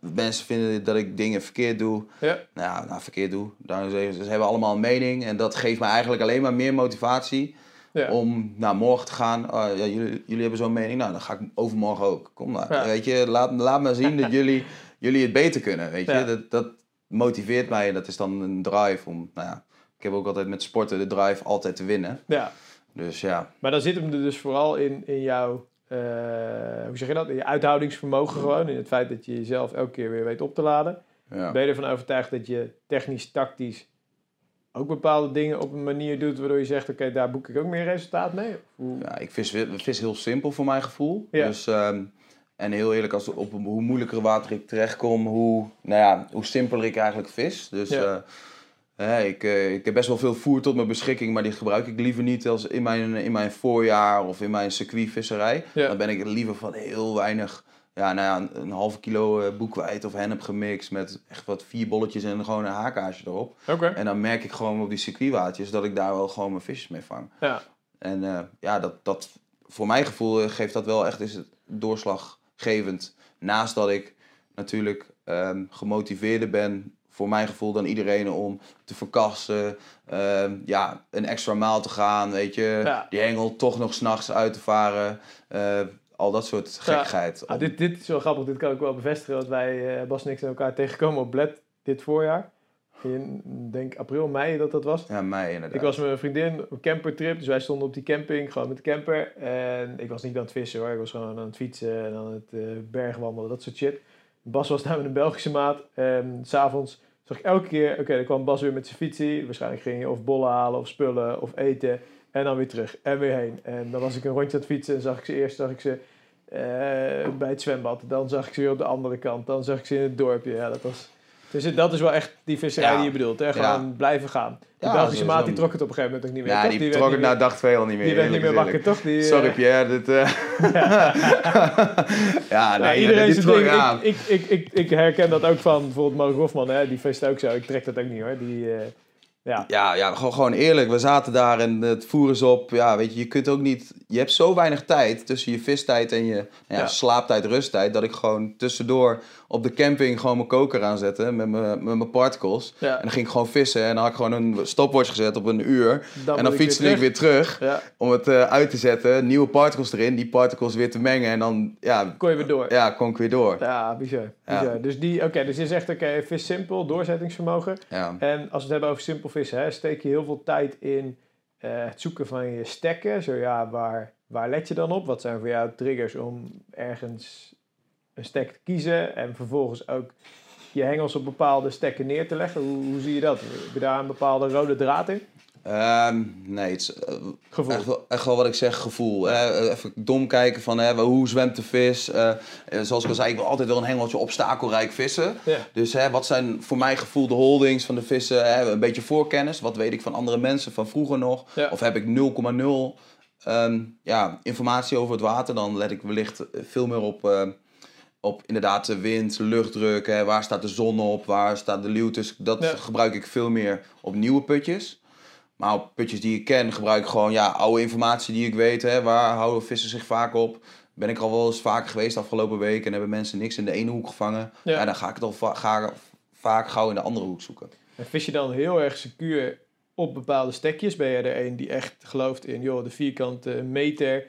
mensen vinden dat ik dingen verkeerd doe. Ja. Nou nou, verkeerd doe. Zeggen ze, ze hebben allemaal een mening. En dat geeft me eigenlijk alleen maar meer motivatie Ja. om naar morgen te gaan. Oh, ja, jullie, jullie hebben zo'n mening. Nou, dan ga ik overmorgen ook. Kom maar. Ja. Weet je, laat, laat me zien dat jullie, jullie het beter kunnen. Weet je, dat, dat, motiveert mij en dat is dan een drive om, nou ja, ik heb ook altijd met sporten de drive altijd te winnen. Ja, Dus ja, maar dan zit hem er dus vooral in, in jouw, eh, hoe zeg je dat, in je uithoudingsvermogen gewoon. In het feit dat je jezelf elke keer weer weet op te laden. ja. Ben je ervan overtuigd dat je technisch, tactisch ook bepaalde dingen op een manier doet waardoor je zegt, oké, daar boek ik ook meer resultaat mee? Hoe- Ja, ik vis, vis heel simpel voor mijn gevoel. Ja. Dus, ehm, en heel eerlijk, als, op een- hoe moeilijker water ik terechtkom, hoe, nou ja, hoe simpeler ik eigenlijk vis. Dus Ja. eh, ik, eh, ik heb best wel veel voer tot mijn beschikking, maar die gebruik ik liever niet als in mijn, in mijn voorjaar of in mijn circuitvisserij. Ja. Dan ben ik liever van heel weinig, ja, nou ja, een, een halve kilo eh, boekweit of hennep gemixt met echt wat vier bolletjes en gewoon een haakaasje erop. En dan merk ik gewoon op die circuitwatertjes dat ik daar wel gewoon mijn visjes mee vang. Ja. En eh, ja, dat, dat, voor mijn gevoel eh, geeft dat wel echt is het doorslaggevend. Naast dat ik natuurlijk ehm, gemotiveerder ben, voor mijn gevoel, dan iedereen om te verkassen. ehm, ja, een extra maal te gaan, weet je. Ja. Die hengel toch nog s'nachts uit te varen. Al dat soort Ja. gekkigheid. Ah, dit, dit is wel grappig, dit kan ik wel bevestigen. Dat wij, eh, Bas en ik, zijn elkaar tegengekomen op Bled dit voorjaar. In, denk april, mei dat dat was. Ja, mij inderdaad. Ik was met mijn vriendin op een campertrip, dus wij stonden op die camping, gewoon met de camper. En ik was niet aan het vissen hoor, ik was gewoon aan het fietsen en aan het eh, bergwandelen, dat soort shit. Bas was daar met een Belgische maat. En s'avonds zag ik elke keer, oké, dan kwam Bas weer met zijn fietsie. Waarschijnlijk ging hij of bollen halen of spullen of eten. En dan weer terug en weer heen. En dan was ik een rondje aan het fietsen en zag ik ze eerst zag ik ze, eh, bij het zwembad. Dan zag ik ze weer op de andere kant. Dan zag ik ze in het dorpje. Ja, dat was... Dus dat is wel echt die visserij Ja. die je bedoelt. Hè? Gewoon blijven gaan. De Ja, Belgische maat die trok het op een gegeven moment ook niet meer. ja, toch? die, trok het na dag twee al niet meer. Die werd niet meer wakker, toch? Die, eh, Sorry Pierre, dit... eh, ja, nou, nee, iedereen dit trok aan. Ik, ik, ik, ik, herken dat ook van bijvoorbeeld Mark Hofman. Hè? Die feest ook zo. Ik trek dat ook niet hoor. Die, eh, ja. Ja, ja gewoon, gewoon eerlijk. We zaten daar en het voer is op. Ja, weet je, je kunt ook niet... Je hebt zo weinig tijd tussen je vistijd en je nou ja, Ja. slaaptijd, rusttijd... dat ik gewoon tussendoor op de camping gewoon mijn koker aanzette met mijn, met mijn particles. Ja. En dan ging ik gewoon vissen en dan had ik gewoon een stopwatch gezet op een uur. Dan en dan ik fietste weer ik weer terug Ja, om het eh, uit te zetten. Nieuwe particles erin, die particles weer te mengen. En dan, ja, kon je weer door. ja kon ik weer door. Ja, bizar. Dus, die, oké, dus je zegt, oké, vis simpel, doorzettingsvermogen. En als we het hebben over simpel vissen, hè, steek je heel veel tijd in eh, het zoeken van je stekken. Zo ja, waar, waar let je dan op? Wat zijn voor jou triggers om ergens een stek te kiezen? En vervolgens ook je hengels op bepaalde stekken neer te leggen. Hoe, hoe zie je dat? Heb je daar een bepaalde rode draad in? Ehm, nee, het is eh, Gevoel. Echt wel, echt wel wat ik zeg, gevoel. Hè? Even dom kijken van hè, hoe zwemt de vis. Eh, eh, zoals ik al zei, ik wil altijd wel een hengeltje obstakelrijk vissen. Dus hè, wat zijn voor mij gevoel de holdings van de vissen? Hè? Een beetje voorkennis. Wat weet ik van andere mensen van vroeger nog? Of heb ik 0,0 ehm, ja, informatie over het water? Dan let ik wellicht eh, veel meer op, eh, op inderdaad de wind, luchtdruk. Hè? Waar staat de zon op? Waar staat de? Dus dat Ja. gebruik ik veel meer op nieuwe putjes. Maar op putjes die ik ken, gebruik ik gewoon ja, oude informatie die ik weet. Hè, waar houden vissen zich vaak op? Ben ik al wel eens vaak geweest afgelopen week en hebben mensen niks in de ene hoek gevangen. Ja. Ja. dan ga ik het al va- ga, vaak gauw in de andere hoek zoeken. En vis je dan heel erg secuur op bepaalde stekjes? Ben je er een die echt gelooft in joh, de vierkante meter,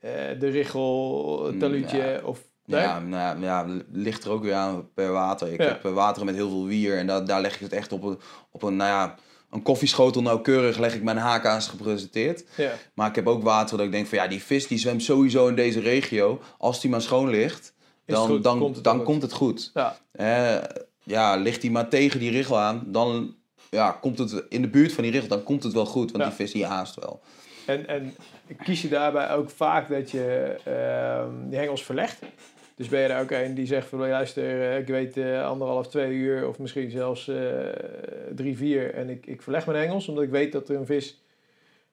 eh, de richel, het Mm, talutje? ja. Of, nee? Ja, nou, ja, ligt er ook weer aan per water. Ik Ja. heb wateren met heel veel wier en da daar leg ik het echt op een, op een, nou ja, een koffieschotel nauwkeurig leg ik mijn haaka's gepresenteerd. Ja. Maar ik heb ook water dat ik denk van ja, die vis die zwemt sowieso in deze regio. Als die maar schoon ligt, dan, goed? dan, Komt het dan goed? komt het goed. Ja. Eh, ja, ligt die maar tegen die richel aan, dan ja, komt het in de buurt van die richel, dan komt het wel goed. Want Ja. die vis die haast wel. En, en kies je daarbij ook vaak dat je ehm, die hengels verlegt? Dus ben je er ook een die zegt van luister, eh, ik weet eh, anderhalf, twee uur of misschien zelfs eh, drie, vier en ik, ik verleg mijn hengels omdat ik weet dat er een vis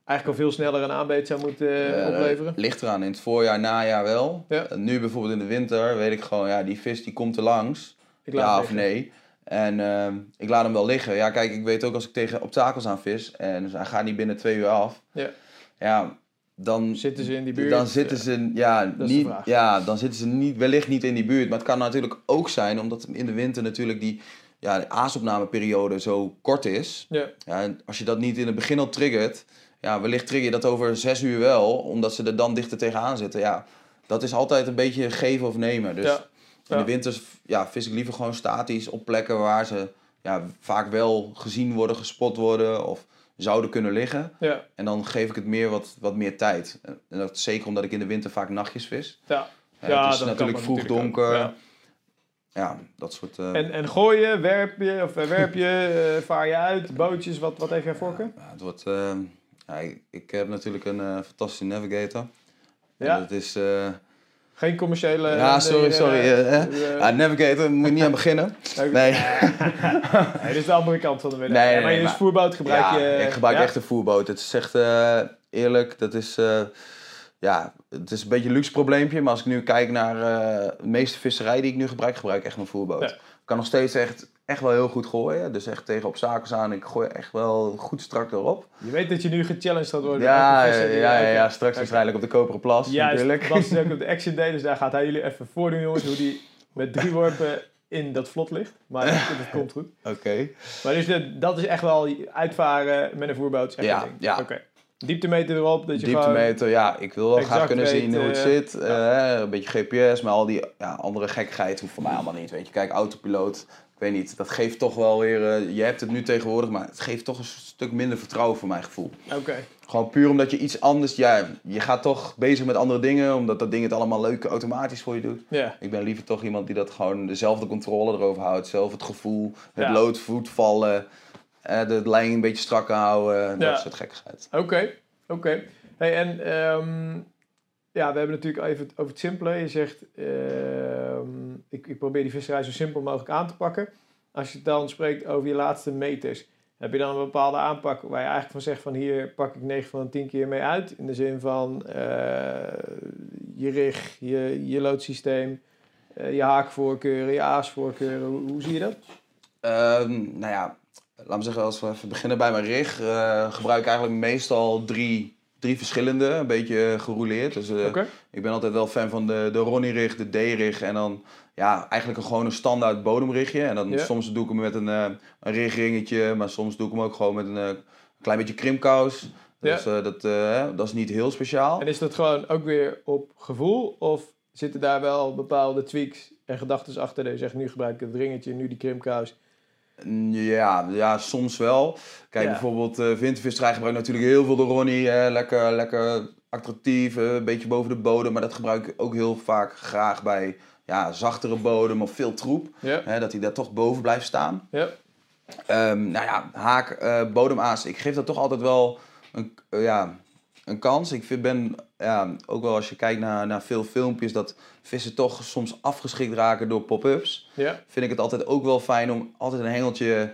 eigenlijk al veel sneller een aanbeet zou moeten opleveren? ligt eraan, in het voorjaar, najaar wel. Ja. Nu bijvoorbeeld in de winter weet ik gewoon, ja, die vis die komt er langs. Ja of nee. En ehm, ik laat hem wel liggen. Ja, kijk, ik weet ook als ik tegen obstakels aan vis en dus hij gaat niet binnen twee uur af. Ja. Ja, dan Zitten ze in die buurt? Dan zitten ze, ja, niet, ja, dan zitten ze niet, wellicht niet in die buurt. Maar het kan natuurlijk ook zijn, omdat in de winter natuurlijk die, ja, de aasopnameperiode zo kort is. Ja, Ja, en als je dat niet in het begin al triggert, ja, wellicht trigger je dat over zes uur wel, omdat ze er dan dichter tegenaan zitten. Ja, dat is altijd een beetje geven of nemen. Dus Ja. in Ja. de winters ja, vis ik liever gewoon statisch op plekken waar ze ja, vaak wel gezien worden, gespot worden of zouden kunnen liggen. Ja, En dan geef ik het meer wat, wat meer tijd. En dat zeker omdat ik in de winter vaak nachtjes vis. ja. Ja, het is natuurlijk vroeg natuurlijk donker. ja. Ja. dat soort... eh, En, en gooien, werp je, of eh, werp je, eh, vaar je uit, bootjes, wat, wat heeft jij voorkeur? ja, het wordt... ja, ik, ik heb natuurlijk een fantastische navigator. Ja? En dat is... eh, Geen commerciële... ja, sorry, nee, sorry. eh, eh, eh. eh, ja, navigator, moet je niet aan beginnen. Nee. Dit is de andere kant van de medaille. Nee, maar je is voerboot gebruik ja, je... ik gebruik echt een voerboot. Het is echt eh, eerlijk, dat is... eh, ja, het is een beetje een luxe probleempje, maar als ik nu kijk naar eh, de meeste visserij die ik nu gebruik, gebruik ik echt mijn voerboot. Ja. Ik kan nog steeds echt, echt wel heel goed gooien. Dus echt tegen obstakels aan. Ik gooi echt wel goed strak erop. Je weet dat je nu gechallenged gaat worden. Ja, ja, ja, ja, ja, straks waarschijnlijk op de Koperen Plas Juist, natuurlijk. Bas is ook op de Action Day, dus daar gaat hij jullie even voordoen, jongens, hoe die met drie worpen in dat vlot ligt. Maar dat, dat komt goed. Oké. Maar dus dat is echt wel uitvaren met een voerboot. Ja, ja. Oké. Dieptemeter erop, dat je. Dieptemeter, ja, ik wil wel graag kunnen zien hoe het eh, zit. Eh, een beetje GPS, maar al die ja, andere gekkigheid hoeft voor mij allemaal niet. Weet je, kijk, autopiloot, ik weet niet, dat geeft toch wel weer... eh, je hebt het nu tegenwoordig, maar het geeft toch een stuk minder vertrouwen voor mijn gevoel. Oké. Gewoon puur omdat je iets anders... Ja, je gaat toch bezig met andere dingen, omdat dat ding het allemaal leuk automatisch voor je doet. Ja. Ik ben liever toch iemand die dat gewoon dezelfde controle erover houdt. Zelf het gevoel, het Ja. loodvoet vallen, eh, de lijn een beetje strak houden, Ja. dat soort gekkigheid. Oké, oké. Hey, en ehm, ja, we hebben natuurlijk even over het simpele. Je zegt, ehm, ik, ik probeer die visserij zo simpel mogelijk aan te pakken. Als je dan spreekt over je laatste meters, heb je dan een bepaalde aanpak waar je eigenlijk van zegt van hier pak ik 9 van de 10 keer mee uit. In de zin van eh, je rig, je, loodsysteem, eh, je haakvoorkeuren, je aasvoorkeuren. Hoe, zie je dat? Ehm, nou ja, laten we zeggen, als we even beginnen bij mijn rig, eh, gebruik ik eigenlijk meestal drie, drie verschillende, een beetje gerouleerd. Dus eh, ik ben altijd wel fan van de, de Ronnie-rig, de D-rig en dan ja, eigenlijk een, gewoon een standaard bodemrigje. En dan soms doe ik hem met een, eh, een rigringetje, maar soms doe ik hem ook gewoon met een eh, klein beetje krimkous. Dus dat, dat is niet heel speciaal. En is dat gewoon ook weer op gevoel? Of zitten daar wel bepaalde tweaks en gedachten achter? Dat je zegt, nu gebruik ik het ringetje, nu die krimkous. Ja, ja, soms wel. Kijk, Ja. bijvoorbeeld uh, vintervisserij gebruikt natuurlijk heel veel de Ronnie. Hè, lekker, lekker attractief, eh, een beetje boven de bodem. Maar dat gebruik ik ook heel vaak graag bij ja, zachtere bodem of veel troep. Ja, Hè, dat hij daar toch boven blijft staan. ja, Ehm, nou ja, haak, eh bodemaas. Ik geef dat toch altijd wel een, eh, ja, een kans. Ik vind, ben ja, ook wel als je kijkt naar, naar veel filmpjes... dat vissen toch soms afgeschikt raken door pop-ups ja. vind ik het altijd ook wel fijn om altijd een hengeltje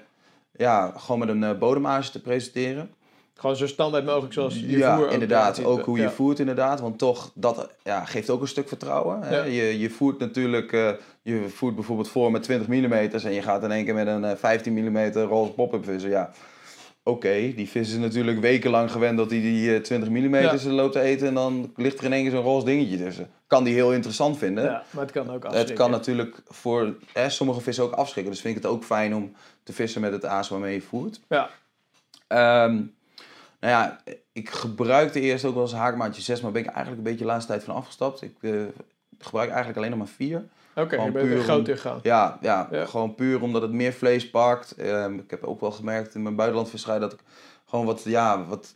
ja, gewoon met een uh, bodemage te presenteren. Gewoon zo standaard mogelijk zoals je ja, inderdaad. Ook hoe je voert inderdaad. Want toch, dat ja, geeft ook een stuk vertrouwen. Hè? Ja. Je, je voert natuurlijk, eh, je voert bijvoorbeeld voor met 20 mm en je gaat in één keer met een eh, 15 mm roze pop-up vissen. Ja, oké. Die vis is natuurlijk wekenlang gewend dat hij die eh, 20 mm Ja. loopt te eten en dan ligt er in één keer zo'n roze dingetje tussen. Kan die heel interessant vinden. Ja, maar het kan ook afschrikken. Het kan natuurlijk voor hè, sommige vissen ook afschrikken. Dus vind ik het ook fijn om te vissen met het aas waarmee je voert. Ja, Ehm, nou ja, ik gebruikte eerst ook wel eens haakmaatje 6, maar ben ik eigenlijk een beetje de laatste tijd van afgestapt. Ik eh, gebruik eigenlijk alleen nog maar 4. Oké. Je bent groter gegaan. Ja, ja, Ja. gewoon puur omdat het meer vlees pakt. Ehm, ik heb ook wel gemerkt in mijn buitenlandvisserij dat ik gewoon wat, ja, wat,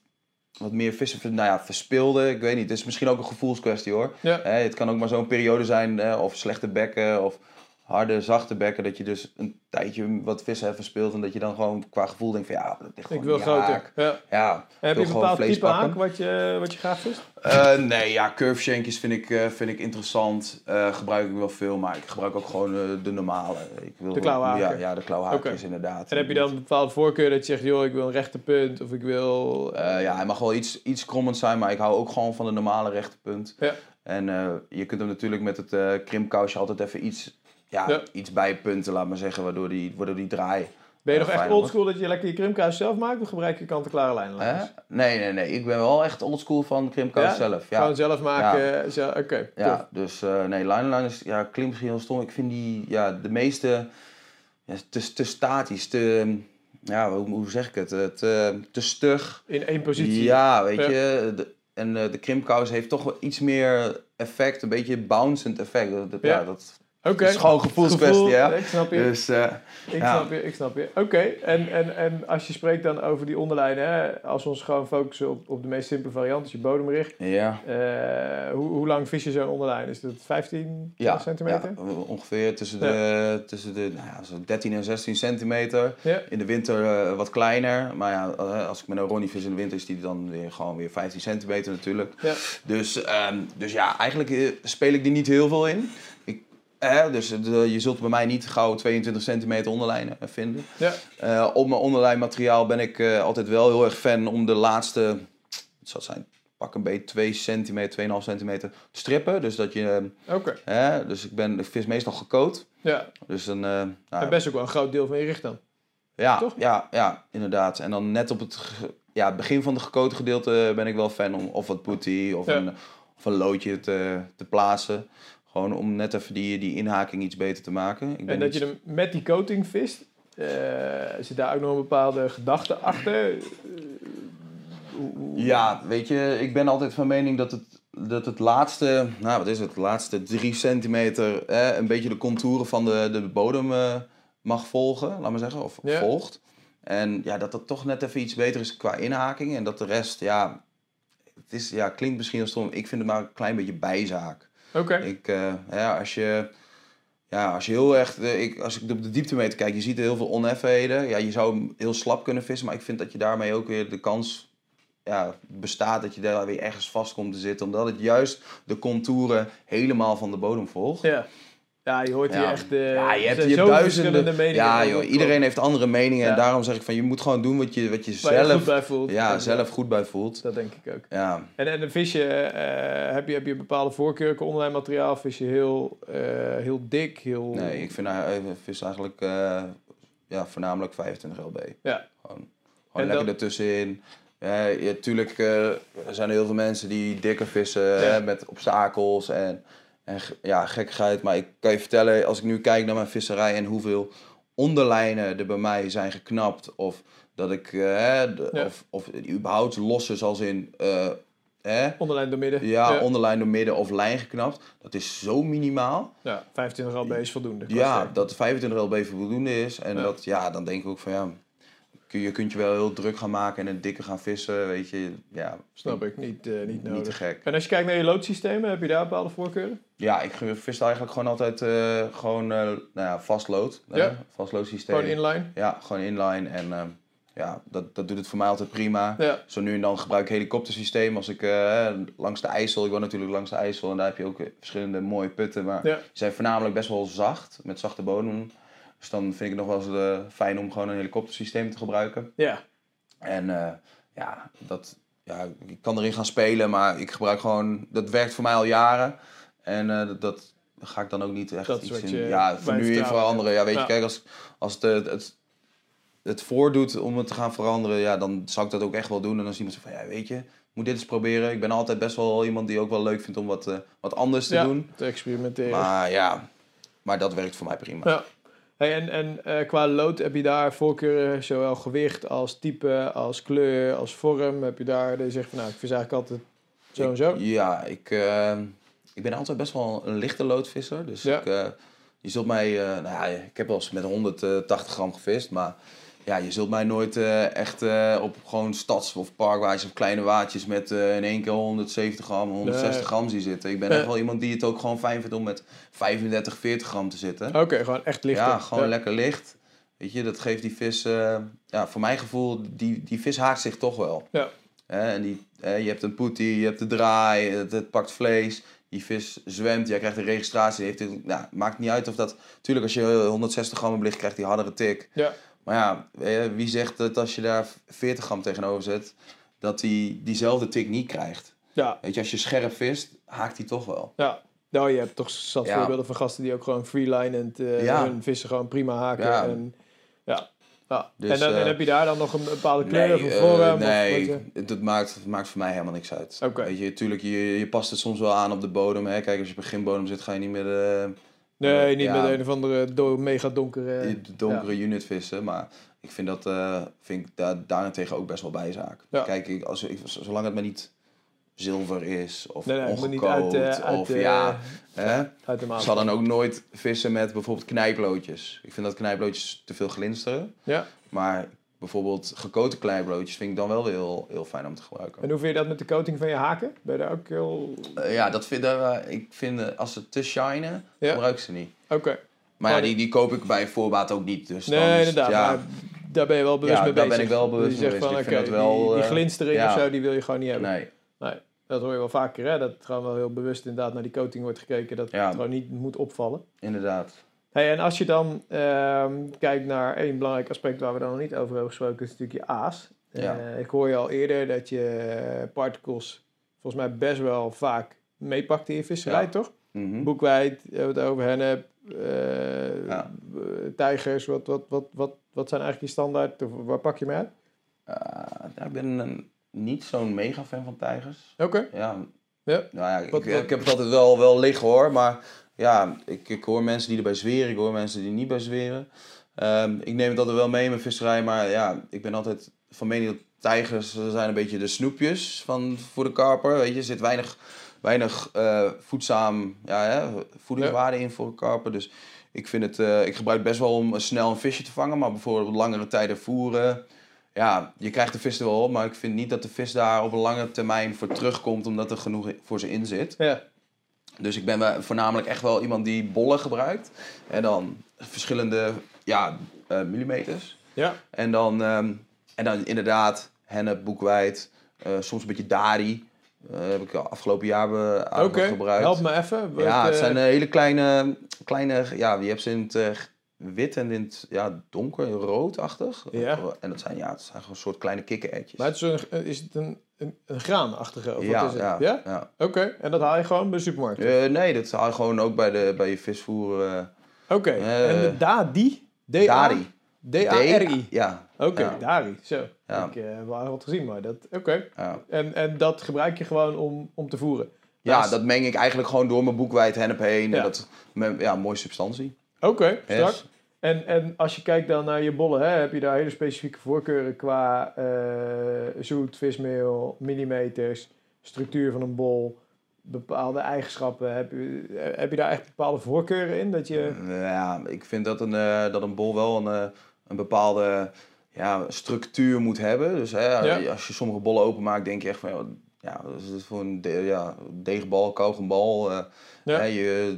wat meer vissen nou ja, verspilde. Ik weet niet, het is misschien ook een gevoelskwestie hoor. Ja. Het kan ook maar zo'n periode zijn, eh, of slechte bekken, of harde, zachte bekken, dat je dus een tijdje wat vissen hebt verspeeld en dat je dan gewoon qua gevoel denkt van ja, dat ligt Ik gewoon wil in die groter. haak. Ja. Ja, Heb wil je een bepaald type haak wat je, wat je graag vist? Eh, nee, ja, curve shankjes vind ik, eh, vind ik interessant. Eh, gebruik ik wel veel, maar ik gebruik ook gewoon de normale. Ik wil, De klauwhaken? Ja, ja, de klauwhaakjes Oké. inderdaad. En heb je dan een bepaalde voorkeur dat je zegt, joh, ik wil een rechte punt of ik wil... Ja, hij mag wel iets, iets krommend zijn, maar ik hou ook gewoon van de normale rechte punt. Ja. En je kunt hem natuurlijk met het krimkousje altijd even iets, ja, Ja. iets bijpunten, laat maar zeggen, waardoor die, waardoor die draai... ben je eh, nog echt oldschool dat je lekker je krimkous zelf maakt of gebruik je kant-en-klare lijnen? Hè? Nee, nee, nee. Ik ben wel echt oldschool van krimkous Ja? zelf. Ja. Gewoon zelf maken. zo- Oké, Ja, dus eh nee, is, ja, klinkt misschien heel stom. Ik vind die, ja, de meeste, ja, te, te statisch, te, ja, hoe, hoe zeg ik het, Eh, te, te stug. In één positie. Ja, weet Ja. je, de, en eh, de krimkous heeft toch wel iets meer effect, een beetje bouncend effect. Dat, dat- Ja. ja. dat Oké. Is gewoon gevoelskwestie, Gevoel, ja. Ik snap je. Dus eh, Ik Ja. snap je, ik snap je. Oké, en, en, en als je spreekt dan over die onderlijnen, hè, als we ons gewoon focussen op, op de meest simpele variant, dus je bodemricht. ja. eh, hoe, hoe lang vis je zo'n onderlijn? Is dat 15 Ja, centimeter? ja, ongeveer tussen de, tussen de nou ja, zo 13 en 16 centimeter. Ja. In de winter eh, wat kleiner. Maar ja, als ik met een Ronnie vis in de winter is die dan weer gewoon weer 15 centimeter natuurlijk. Ja. Dus, ehm, dus ja, eigenlijk speel ik die niet heel veel in. Eh, dus de- je zult bij mij niet gauw 22 centimeter onderlijnen eh, vinden. Ja. Eh, op mijn onderlijnmateriaal ben ik eh, altijd wel heel erg fan om de laatste, het zal zijn, pak een beetje 2 centimeter, 2,5 centimeter te strippen. Dus dat je, Oké, hè, dus ik ben, ik vis meestal gecoat. ja. Dus eh, nou, En best ook wel een groot deel van je richt dan. ja, toch? ja, ja, inderdaad. En dan net op het, ja, begin van de gecoat gedeelte ben ik wel fan om of wat putty of, Ja. een, of een loodje te, te plaatsen. Gewoon om net even die, die inhaking iets beter te maken. Ik ben En dat je hem met die coating vist, eh, zit daar ook nog een bepaalde gedachte achter? Eh, Ja, weet je, ik ben altijd van mening dat het, dat het laatste, nou wat is het, de laatste drie centimeter eh, een beetje de contouren van de, de bodem eh, mag volgen, laat maar zeggen, of Ja. volgt. En ja, dat dat toch net even iets beter is qua inhaking en dat de rest, ja, het is, ja, klinkt misschien als stom, ik vind het maar een klein beetje bijzaak. Oké, Ik, eh, ja, als je, ja, als je heel echt, eh, ik, als ik op de dieptemeter kijk, je ziet er heel veel oneffenheden. Ja, je zou hem heel slap kunnen vissen, maar ik vind dat je daarmee ook weer de kans ja, bestaat dat je daar weer ergens vast komt te zitten. Omdat het juist de contouren helemaal van de bodem volgt. ja. Ja, je hoort hier echt eh Ja, je hebt, zijn je duizenden. meningen. Ja, joh, iedereen heeft andere meningen. Ja. En daarom zeg ik van je moet gewoon doen wat je, wat je Waar je goed zelf, bij voelt. ja, zelf goed bij voelt. Dat denk ik ook. Ja, En, en een visje, eh, heb, je, heb je bepaalde voorkeur qua online materiaal? Vis je heel, eh, heel dik, heel... nee, ik vind eh, vis eigenlijk ja, voornamelijk 25 lb. Ja. Gewoon, lekker ertussenin. Ja, tuurlijk eh, er zijn heel veel mensen die dikker vissen met obstakels en, en ja, gekkigheid. Maar ik kan je vertellen, als ik nu kijk naar mijn visserij en hoeveel onderlijnen er bij mij zijn geknapt. Of dat ik, eh, hè, de- Ja. of, of überhaupt losse zoals in, eh, hè, Onderlijn door midden. ja, ja. onderlijn door midden of lijn geknapt. Dat is zo minimaal. Ja, 25 lb is voldoende. Ja, dat 25 lb voldoende is. En Ja. dat, ja, dan denk ik ook van ja, kun je kunt je wel heel druk gaan maken en een dikke gaan vissen, weet je. Ja, Snap ik, niet, eh, niet niet te nodig. gek. En als je kijkt naar je loodsystemen, heb je daar bepaalde voorkeuren? Ja, ik vis eigenlijk gewoon altijd eh, gewoon eh, nou ja, vast lood. Ja. Vast loodsysteem. Gewoon inline? Ja, gewoon inline. En eh, ja, dat, dat doet het voor mij altijd prima. Ja. Zo nu en dan gebruik ik helikoptersysteem als ik langs de IJssel, ik woon natuurlijk langs de IJssel en daar heb je ook verschillende mooie putten, maar Ja. die zijn voornamelijk best wel zacht, met zachte bodem. Dus dan vind ik het nog wel eens eh, fijn om gewoon een helikoptersysteem te gebruiken. Ja. En eh, ja, dat, ja, ik kan erin gaan spelen, maar ik gebruik gewoon, dat werkt voor mij al jaren. En eh, dat, dat ga ik dan ook niet echt Dat iets in, ja, voor nu in veranderen. Ja, weet Ja. je, kijk, als, als het, het, het, het voordoet om het te gaan veranderen, ja, dan zou ik dat ook echt wel doen. En dan is iemand zo van, ja, weet je, moet dit eens proberen. Ik ben altijd best wel iemand die ook wel leuk vindt om wat, wat anders te ja, doen. te experimenteren. Maar ja, maar dat werkt voor mij prima. Ja. Hey, en en eh, qua lood heb je daar voorkeuren, zowel gewicht als type, als kleur, als vorm? Heb je daar, je zegt van nou, ik vis eigenlijk altijd zo en zo? Ja, ik, eh, ik ben altijd best wel een lichte loodvisser. Dus Ja. ik, eh, je zult mij... eh, nou ja, ik heb wel eens met 180 gram gevist, maar... Ja, je zult mij nooit eh, echt eh, op gewoon stads- of parkwaartjes of kleine waadjes met eh, in één keer 170 gram, 160 Nee. gram zien zitten. Ik ben echt wel iemand die het ook gewoon fijn vindt om met 35, 40 gram te zitten. Oké, gewoon echt licht. Ja, gewoon lekker licht. Weet je, dat geeft die vis, ja, voor mijn gevoel, die, die vis haakt zich toch wel. Ja. Hè, en die, je hebt een poetie, je hebt de draai, het, het pakt vlees. Die vis zwemt, jij krijgt een registratie. Heeft het, nou, maakt niet uit of dat... Tuurlijk, als je 160 gram op ligt, krijgt die hardere tik. Ja. Maar ja, je, wie zegt dat als je daar 40 gram tegenover zet, dat die diezelfde tik niet krijgt? Ja, Weet je, als je scherp vist, haakt die toch wel. ja. Nou, je hebt toch zat Ja. voorbeelden van gasten die ook gewoon freelinend eh Ja. hun vissen gewoon prima haken. Ja. En, ja. Ja. Dus, en, dan, en eh, heb je daar dan nog een bepaalde kleur of een eh, vorm? of nee, wat je- het maakt, maakt voor mij helemaal niks uit. Oké. Weet je, tuurlijk, je, je past het soms wel aan op de bodem. Hè? Kijk, als je op een gimbodem zit, ga je niet de, Nee, niet Ja. met een of andere do- mega donkere... donkere unit vissen. Maar ik vind dat eh, vind ik daar, daarentegen ook best wel bijzaak. Ja. Kijk, ik, als, ik, zolang het me niet zilver is of Nee, nee, het moet niet ongekookt. uit, eh, uit, of eh, ja, hè? Uit de zal dan ook nooit vissen met bijvoorbeeld knijplootjes. Ik vind dat knijplootjes te veel glinsteren. Ja. Maar bijvoorbeeld gekoten knijplootjes vind ik dan wel weer heel, heel fijn om te gebruiken. En hoe vind je dat met de coating van je haken? Ben je daar ook heel... Eh, ja, dat vind, eh, ik vind eh, als ze te shinen, Ja. gebruik ik ze niet. Oké. Maar ja, Oh, die, die koop ik bij voorbaat ook niet. Dus dan Nee, is het- inderdaad. ja, Maar daar ben je wel bewust Ja, mee daar bezig. ben ik wel bewust je mee zegt van. Ik vind dat wel, die, die glinstering ja. of zo, die wil je gewoon niet hebben. nee. Nee, dat hoor je wel vaker, hè? Dat gewoon wel heel bewust inderdaad naar die coating wordt gekeken. Dat het gewoon niet moet opvallen. Inderdaad. Hey, en als je dan ehm, kijkt naar één belangrijk aspect waar we dan nog niet over hebben gesproken, is natuurlijk je aas. Ja. Eh, ik hoor je al eerder dat je eh, particles volgens mij best wel vaak meepakt in je visserij, Ja. toch? Mhm. Boekwijd, we hebben het over hennep, eh, Ja. eh, tijgers. Wat, wat, wat, wat, wat zijn eigenlijk je standaard? Waar pak je mee uit? Eh, ik ben een, niet zo'n mega fan van tijgers. Oké. Ja, Ja. Nou ja, ik, Wat- wat- ik heb het altijd wel, wel liggen hoor. Maar ja, ik, ik hoor mensen die erbij zweren. Ik hoor mensen die niet bij zweren. Ehm, ik neem het altijd wel mee in mijn visserij. Maar ja, ik ben altijd van mening dat tijgers eh, zijn een beetje de snoepjes van, voor de karper. Weet je, er zit weinig, weinig eh, voedzaam ja, hè, voedingswaarde in voor een karper. Dus ik, vind het, eh, ik gebruik het best wel om snel een visje te vangen. Maar bijvoorbeeld op langere tijden voeren. Ja, je krijgt de vis er wel op. Maar ik vind niet dat de vis daar op een lange termijn voor terugkomt. Omdat er genoeg voor ze in zit. Ja. Dus ik ben voornamelijk echt wel iemand die bollen gebruikt. En dan verschillende ja, eh, millimeters. Ja. En dan, ehm, en dan inderdaad hennep, boekwijd, eh, soms een beetje dari. Eh, heb ik afgelopen jaar Oké, aardig gebruikt. help me even. Ja, het zijn hele kleine, kleine, ja, je hebt ze in het wit en in het ja, donker, roodachtig. Ja. En dat zijn, ja, het zijn gewoon een soort kleine kikkererwtjes. Maar het is, een, is het een, een, een graanachtige? Of ja, wat is het? ja, ja? ja. Oké, en dat haal je gewoon bij de supermarkt? Eh, nee, dat haal je gewoon ook bij, de, bij je visvoer. eh Oké, eh, en de DADI? Dari. D-A-R-I? Ja. Oké, Ja. Dari. Zo. Ja. Ik heb wel wat gezien, maar dat... Oké. Ja. En, en dat gebruik je gewoon om, om te voeren? ja, dat meng ik eigenlijk gewoon door mijn boekwijd hennep heen. En dat, ja, mooie substantie. Oké, strak. Yes. En, en als je kijkt dan naar je bollen, hè, heb je daar hele specifieke voorkeuren qua eh, zoet, vismeel, millimeters, structuur van een bol, bepaalde eigenschappen. Heb je, eh, heb je daar echt bepaalde voorkeuren in? Dat je... Ja, ik vind dat een, eh, dat een bol wel een, eh, een bepaalde ja, structuur moet hebben. Dus hè, Ja. als je sommige bollen openmaakt, denk je echt van... Ja, ja dat is voor een de, ja, deegbal, kauwgombal. eh, Ja. hè, je,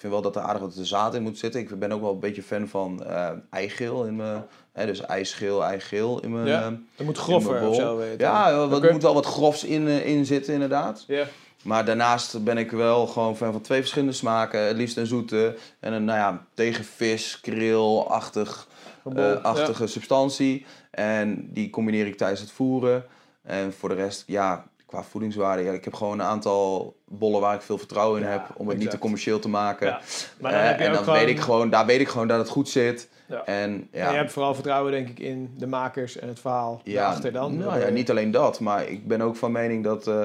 vind wel dat er aardig wat zaad in moet zitten. Ik ben ook wel een beetje fan van eh eigeel in mijn... Hè, dus ijsgeel, eigeel in mijn... Ja. eh, Het moet of bol. zo. Weet je. Ja, Oké. moet wel wat grofs in, eh, in zitten inderdaad. Ja. Maar daarnaast ben ik wel gewoon fan van twee verschillende smaken. Het liefst een zoete en een nou ja, tegen vis, krill-achtig Gebol. eh, achtige substantie. En die combineer ik tijdens het voeren. En voor de rest, ja, qua voedingswaarde. Ja, ik heb gewoon een aantal bollen waar ik veel vertrouwen in Ja, heb. Om het niet te commercieel te maken. Ja. Maar dan Eh, en dan gewoon- weet ik gewoon, daar weet ik gewoon dat het goed zit. Ja. En ja, En je hebt vooral vertrouwen, denk ik, in de makers en het verhaal ja, daarachter dan. Nou ja, niet alleen dat, maar ik ben ook van mening dat eh,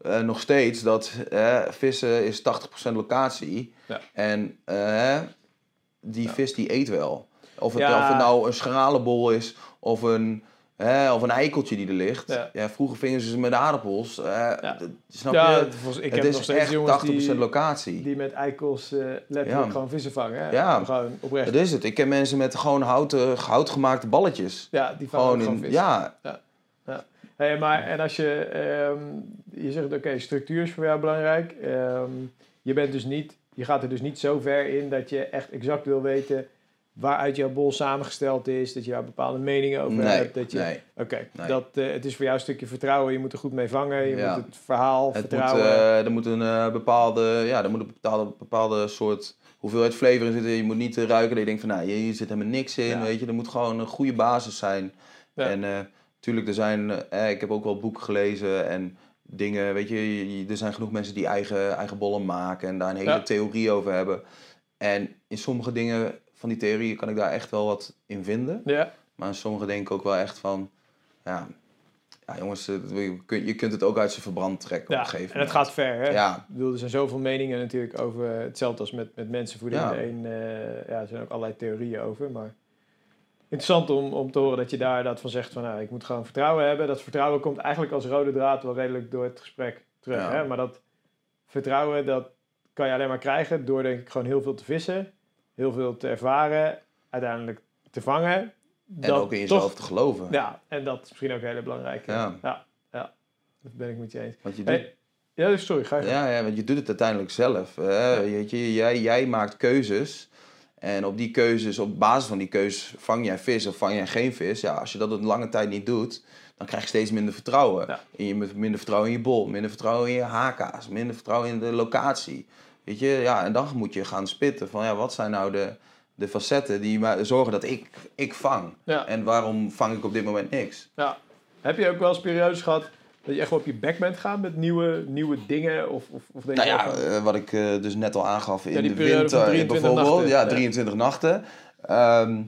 eh, nog steeds dat vissen is 80% locatie. Ja. En die vis die eet wel. Of het, of het nou een schralenbol is of een, of een eikeltje die er ligt. Ja. Ja. vroeger vingen ze ze met aardappels. eh, snap ja, je? volgens- ik het heb is nog steeds echt jongens 80% die, locatie. die met eikels eh, letterlijk gewoon vissen vangen. Hè? Ja. Gewoon oprecht. Dat is het. Ik ken mensen met gewoon houten, houtgemaakte balletjes. Ja, die vangen Gewoon gewoon in, ja, Hey, maar en als je, ehm, je zegt, oké, structuur is voor jou belangrijk. Ehm, je bent dus niet, je gaat er dus niet zo ver in dat je echt exact wil weten waaruit jouw bol samengesteld is, dat je daar bepaalde meningen over nee, hebt. Dat je, nee. Oké, Nee. dat, eh, het is voor jou een stukje vertrouwen. Je moet er goed mee vangen. Je Ja. moet het verhaal Het moet, vertrouwen. eh, er moet een eh, bepaalde, ja, er moet een bepaalde, bepaalde soort hoeveelheid flavor in zitten. Je moet niet ruiken dat je denkt van, nou, hier zit helemaal niks in. Ja. Weet je, er moet gewoon een goede basis zijn. Ja. En eh tuurlijk, er zijn, ik heb ook wel boeken gelezen en dingen, weet je, er zijn genoeg mensen die eigen, eigen bollen maken en daar een hele theorie over hebben. En in sommige dingen van die theorieën kan ik daar echt wel wat in vinden. ja, Maar in sommige denk ik ook wel echt van, ja, ja jongens, eh, je kunt- het ook uit zijn verbrand trekken op ja. een gegeven en het gaat ver. Hè? Ja, Ik bedoel, er zijn zoveel meningen natuurlijk over hetzelfde als met, met mensenvoeding. Ja. Een, eh, ja, er zijn ook allerlei theorieën over. Maar interessant om, om te horen dat je daar dat van zegt van nou, ik moet gewoon vertrouwen hebben. Dat vertrouwen komt eigenlijk als rode draad wel redelijk door het gesprek terug. Ja. Hè? Maar dat vertrouwen, dat kan je alleen maar krijgen door denk ik gewoon heel veel te vissen. Heel veel te ervaren. Uiteindelijk te vangen. En ook in jezelf toch- te geloven. Ja, en dat is misschien ook een hele belangrijke. Ja. ja, ja. Dat ben ik met je eens. Want je doet, Hey, ja, dus sorry, ga je ja, ja, want je doet het uiteindelijk zelf. hè. Je, jij, jij maakt keuzes. En op die keuzes, op basis van die keuzes, vang jij vis of vang jij geen vis. Ja, als je dat een lange tijd niet doet, dan krijg je steeds minder vertrouwen. Ja. In je, minder vertrouwen in je bol, minder vertrouwen in je HK's, minder vertrouwen in de locatie. Weet je, ja, en dan moet je gaan spitten van ja, wat zijn nou de, de facetten die maar zorgen dat ik, ik vang. Ja. En waarom vang ik op dit moment niks? Ja. Heb je ook wel eens periodes gehad dat je echt wel op je bek bent gaan met nieuwe, nieuwe dingen? Of, of, of denk Nou ja, van- eh, wat ik eh, dus net al aangaf in Ja, de winter 23 bijvoorbeeld. nachten. Ja, Ja. 23 nachten. Ehm,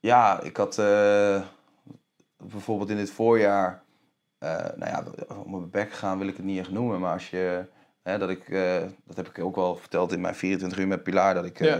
ja, ik had eh, bijvoorbeeld in dit voorjaar, eh, nou ja, om mijn bek gaan wil ik het niet echt noemen, maar als je, hè, dat ik, eh, dat heb ik ook wel verteld in mijn 24 uur met Pilar, dat ik eh, Ja.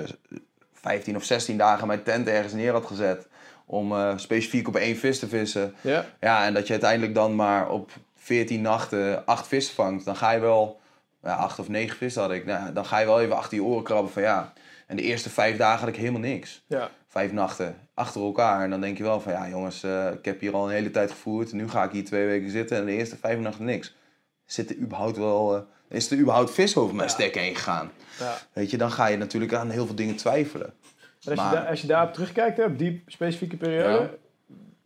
15 of 16 dagen mijn tent ergens neer had gezet om eh, specifiek op één vis te vissen. ja? Ja, en dat je uiteindelijk dan maar op 14 nachten 8 vis vangt, dan ga je wel, ja, 8 of 9 vis had ik, nou, dan ga je wel even achter je oren krabben van ja. En de eerste vijf dagen had ik helemaal niks. Ja. Vijf nachten achter elkaar. En dan denk je wel van ja, jongens, eh, ik heb hier al een hele tijd gevoerd. Nu ga ik hier twee weken zitten en de eerste vijf nachten niks. Zit er überhaupt wel, eh, is er überhaupt vis over mijn Ja. stek heen gegaan? ja. Weet je, dan ga je natuurlijk aan heel veel dingen twijfelen. En als, Maar- je daar, als je daarop terugkijkt, hè, op die specifieke periode,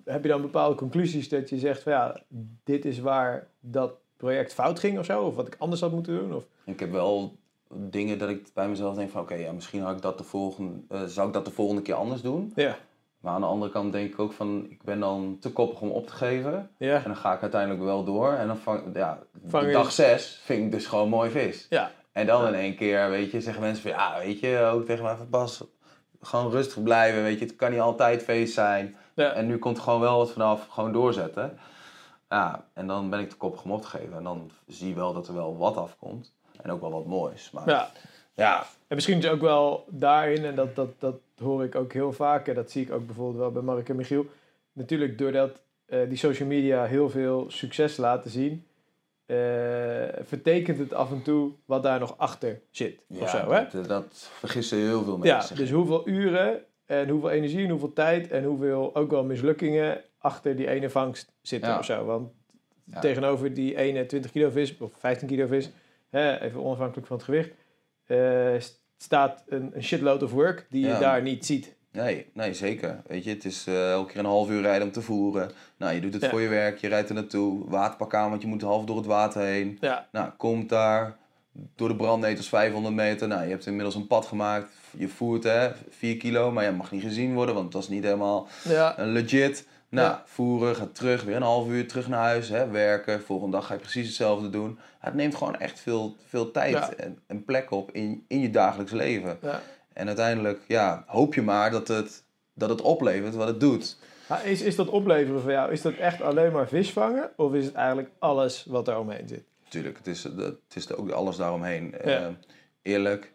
heb je dan bepaalde conclusies dat je zegt van ja, dit is waar dat project fout ging of zo? Of wat ik anders had moeten doen? Of, Ik heb wel dingen dat ik bij mezelf denk van oké, ja, misschien had ik dat de volgende, eh, zou ik dat de volgende keer anders doen. ja. Maar aan de andere kant denk ik ook van ik ben dan te koppig om op te geven. Ja. En dan ga ik uiteindelijk wel door. En dan vang, ja, Vang dag zes vind ik dus gewoon mooi vis. Ja. En dan in één keer, weet je, zeggen mensen van ja, weet je, ook tegen mij van Bas, gewoon rustig blijven, weet je, het kan niet altijd feest zijn. Ja. En nu komt er gewoon wel wat vanaf, gewoon doorzetten. Ja, en dan ben ik te koppig om op te geven. En dan zie je wel dat er wel wat afkomt. En ook wel wat moois. Maar ja, ja. En misschien is ook wel daarin, en dat, dat, dat hoor ik ook heel vaak, en dat zie ik ook bijvoorbeeld wel bij Mark en Michiel. Natuurlijk doordat eh, die social media heel veel succes laten zien, eh, vertekent het af en toe wat daar nog achter zit. of zo, hè? dat, dat vergissen heel veel Ja, mensen. dus hoeveel uren en hoeveel energie en hoeveel tijd en hoeveel ook wel mislukkingen achter die ene vangst zitten Ja. of zo. Want Ja. tegenover die ene 20 kilo vis of 15 kilo vis, hè, even onafhankelijk van het gewicht, eh, staat een, een shitload of work die je daar niet ziet. Nee, nee, zeker. Weet je, het is eh, elke keer een half uur rijden om te voeren. Nou, je doet het Ja. voor je werk, je rijdt er naartoe. Waterpak aan, want je moet half door het water heen. Ja, Nou, komt daar door de brandnetels 500 meter. Nou, je hebt inmiddels een pad gemaakt. Je voert hè, 4 kilo, maar je mag niet gezien worden, want dat is niet helemaal ja, eh, legit. Nou, Ja. voeren, gaat terug, weer een half uur terug naar huis, hè, werken. Volgende dag ga je precies hetzelfde doen. Het neemt gewoon echt veel, veel tijd Ja. en, en plek op in, in je dagelijks leven. ja. En uiteindelijk, ja, hoop je maar dat het, dat het oplevert wat het doet. Maar is, is dat opleveren voor jou, is dat echt alleen maar vis vangen? Of is het eigenlijk alles wat er omheen zit? Tuurlijk, het is, het is ook alles daaromheen. Ja. Eh, eerlijk,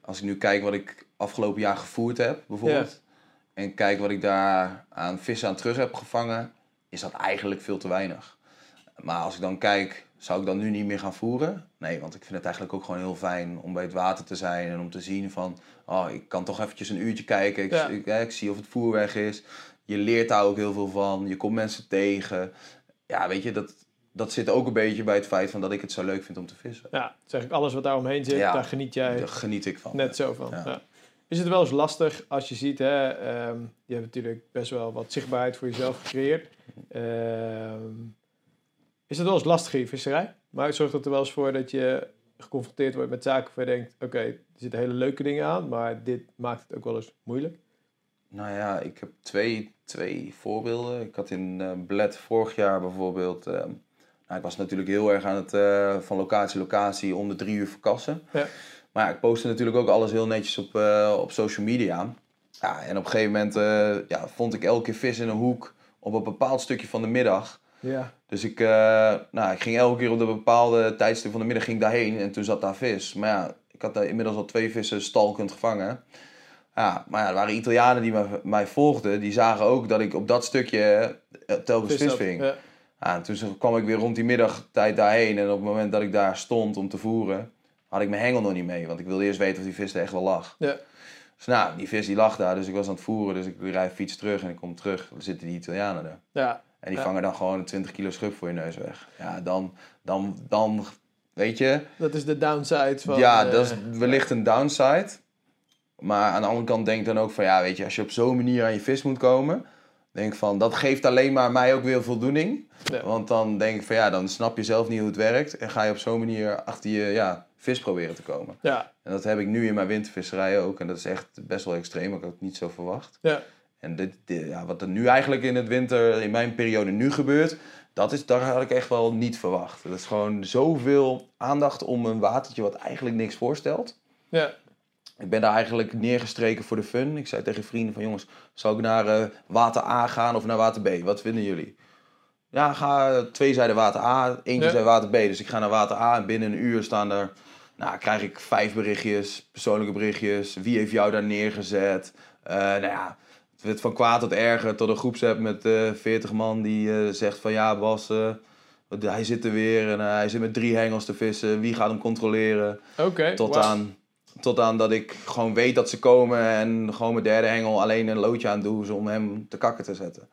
als ik nu kijk wat ik afgelopen jaar gevoerd heb, bijvoorbeeld. En kijk wat ik daar aan vissen aan terug heb gevangen, is dat eigenlijk veel te weinig. Maar als ik dan kijk, zou ik dan nu niet meer gaan voeren? Nee, want ik vind het eigenlijk ook gewoon heel fijn om bij het water te zijn en om te zien van, oh, ik kan toch eventjes een uurtje kijken. Ik, Ja. ik, zie of het voer weg is. Je leert daar ook heel veel van. Je komt mensen tegen. Ja, weet je, dat, dat zit ook een beetje bij het feit van dat ik het zo leuk vind om te vissen. Ja, zeg ik alles wat daar omheen zit, Ja. daar geniet jij Daar geniet ik van. net zo van. Ja. Is het wel eens lastig als je ziet, hè, ehm, je hebt natuurlijk best wel wat zichtbaarheid voor jezelf gecreëerd. Ehm, is het wel eens lastig in je visserij? Maar het zorgt er wel eens voor dat je geconfronteerd wordt met zaken waar je denkt, oké, er zitten hele leuke dingen aan, maar dit maakt het ook wel eens moeilijk. Nou ja, ik heb twee, twee voorbeelden. Ik had in eh Bled vorig jaar bijvoorbeeld... eh, nou, ik was natuurlijk heel erg aan het eh, van locatie locatie om de drie uur verkassen. Ja. Maar ja, ik postte natuurlijk ook alles heel netjes op, eh, op social media. Ja, en op een gegeven moment eh, ja, vond ik elke keer vis in een hoek op een bepaald stukje van de middag. Ja, Dus ik, eh, nou, ik ging elke keer op een bepaalde tijdstip van de middag ging ik daarheen en toen zat daar vis. Maar ja, ik had daar inmiddels al twee vissen stalkend gevangen. Ja, maar ja, er waren Italianen die mij, mij volgden. Die zagen ook dat ik op dat stukje telkens vis ving. ja. Ja, en toen kwam ik weer rond die middagtijd daarheen. En op het moment dat ik daar stond om te voeren, had ik mijn hengel nog niet mee. Want ik wilde eerst weten of die vis er echt wel lag. Ja. Dus nou, die vis die lag daar, dus ik was aan het voeren. Dus ik rijd fiets terug en ik kom terug. Dan zitten die Italianen er. Ja. En die Ja. vangen dan gewoon een 20 kilo schub voor je neus weg. Ja, dan, dan, dan weet je, Dat is de downside van... ja, eh, dat is wellicht een downside. Maar aan de andere kant denk ik dan ook van, ja, weet je, als je op zo'n manier aan je vis moet komen, denk van, dat geeft alleen maar mij ook weer voldoening. Ja. Want dan denk ik van, ja, dan snap je zelf niet hoe het werkt en ga je op zo'n manier achter je ja, vis proberen te komen. Ja, En dat heb ik nu in mijn wintervisserij ook en dat is echt best wel extreem, ik had het niet zo verwacht. ja. En dit, dit- ja, wat er nu eigenlijk in het winter, in mijn periode nu gebeurt, dat is, daar had ik echt wel niet verwacht. Dat is gewoon zoveel aandacht om een watertje wat eigenlijk niks voorstelt. Ja, Ik ben daar eigenlijk neergestreken voor de fun. Ik zei tegen vrienden van jongens, zou ik naar eh, water A gaan of naar water B? Wat vinden jullie? Ja, ga, twee zeiden water A, eentje Ja. zei water B. Dus ik ga naar water A en binnen een uur staan er, nou krijg ik vijf berichtjes, persoonlijke berichtjes. Wie heeft jou daar neergezet? Eh, nou ja, het werd van kwaad tot erger tot een groepsapp met eh 40 man die zegt van ja Bas, hij zit er weer en hij zit met drie hengels te vissen. Wie gaat hem controleren? oké. Tot, aan, tot aan dat ik gewoon weet dat ze komen en gewoon mijn derde hengel alleen een loodje aan doe om hem te kakken te zetten.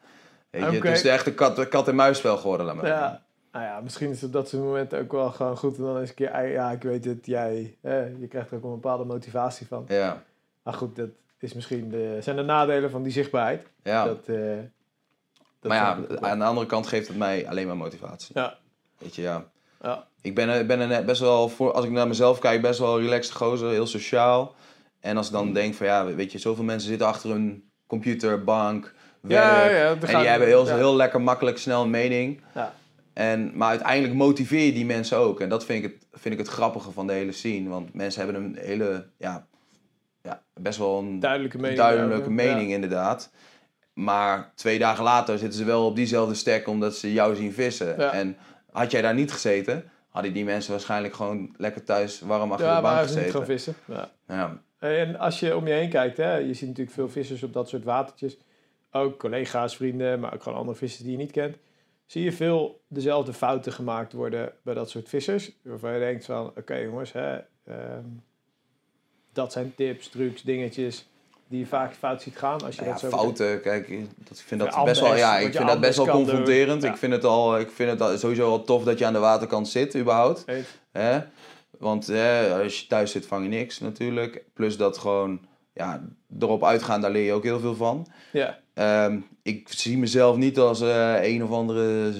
Weet je. Het is echt een kat, kat en muisspel geworden. Laat maar zeggen. Ja. Nou ja, misschien is het op dat soort momenten ook wel gewoon goed. En dan eens een keer, ah, ja, ik weet het, jij, hè, je krijgt er ook een bepaalde motivatie van. Ja, Maar goed, dat is misschien de, zijn de nadelen van die zichtbaarheid. ja. Dat, eh, dat maar ja, aan de andere kant geeft het mij alleen maar motivatie. Ja, Weet je, ja. ja, Ik ben, ik ben een best wel, voor, als ik naar mezelf kijk, best wel relaxed gozer, heel sociaal. En als ik dan denk van ja, weet je, zoveel mensen zitten achter een computer, bank, werk. ja, ja, en gaan- die hebben heel, ja. heel lekker makkelijk snel een mening. Ja. En, maar uiteindelijk motiveer je die mensen ook. En dat vind ik het, vind ik het grappige van de hele scene. Want mensen hebben een hele, ja, ja best wel een duidelijke mening. duidelijke mening inderdaad. Maar twee dagen later zitten ze wel op diezelfde stek omdat ze jou zien vissen. En had jij daar niet gezeten, hadden die mensen waarschijnlijk gewoon lekker thuis warm Ja, achter ja de bank ze niet gaan gezeten. vissen. Ja. Ja. En als je om je heen kijkt, hè, je ziet natuurlijk veel vissers op dat soort watertjes. Ook collega's, vrienden, maar ook gewoon andere vissers die je niet kent. Zie je veel dezelfde fouten gemaakt worden bij dat soort vissers. Waarvan je denkt van, oké jongens, hè, ehm, dat zijn tips, trucs, dingetjes die je vaak fout ziet gaan. Als je Nou dat ja, zo fouten, kijk, dat, ik vind dat Ja, best wel, ja, ik vind dat best wel confronterend. Ja. Ik vind het al, ik vind het al sowieso al tof dat je aan de waterkant zit, überhaupt. Hè? Want hè, als je thuis zit, vang je niks natuurlijk. Plus dat gewoon, ja, erop uitgaan, daar leer je ook heel veel van. Ja, Ehm, ik zie mezelf niet als eh, een of andere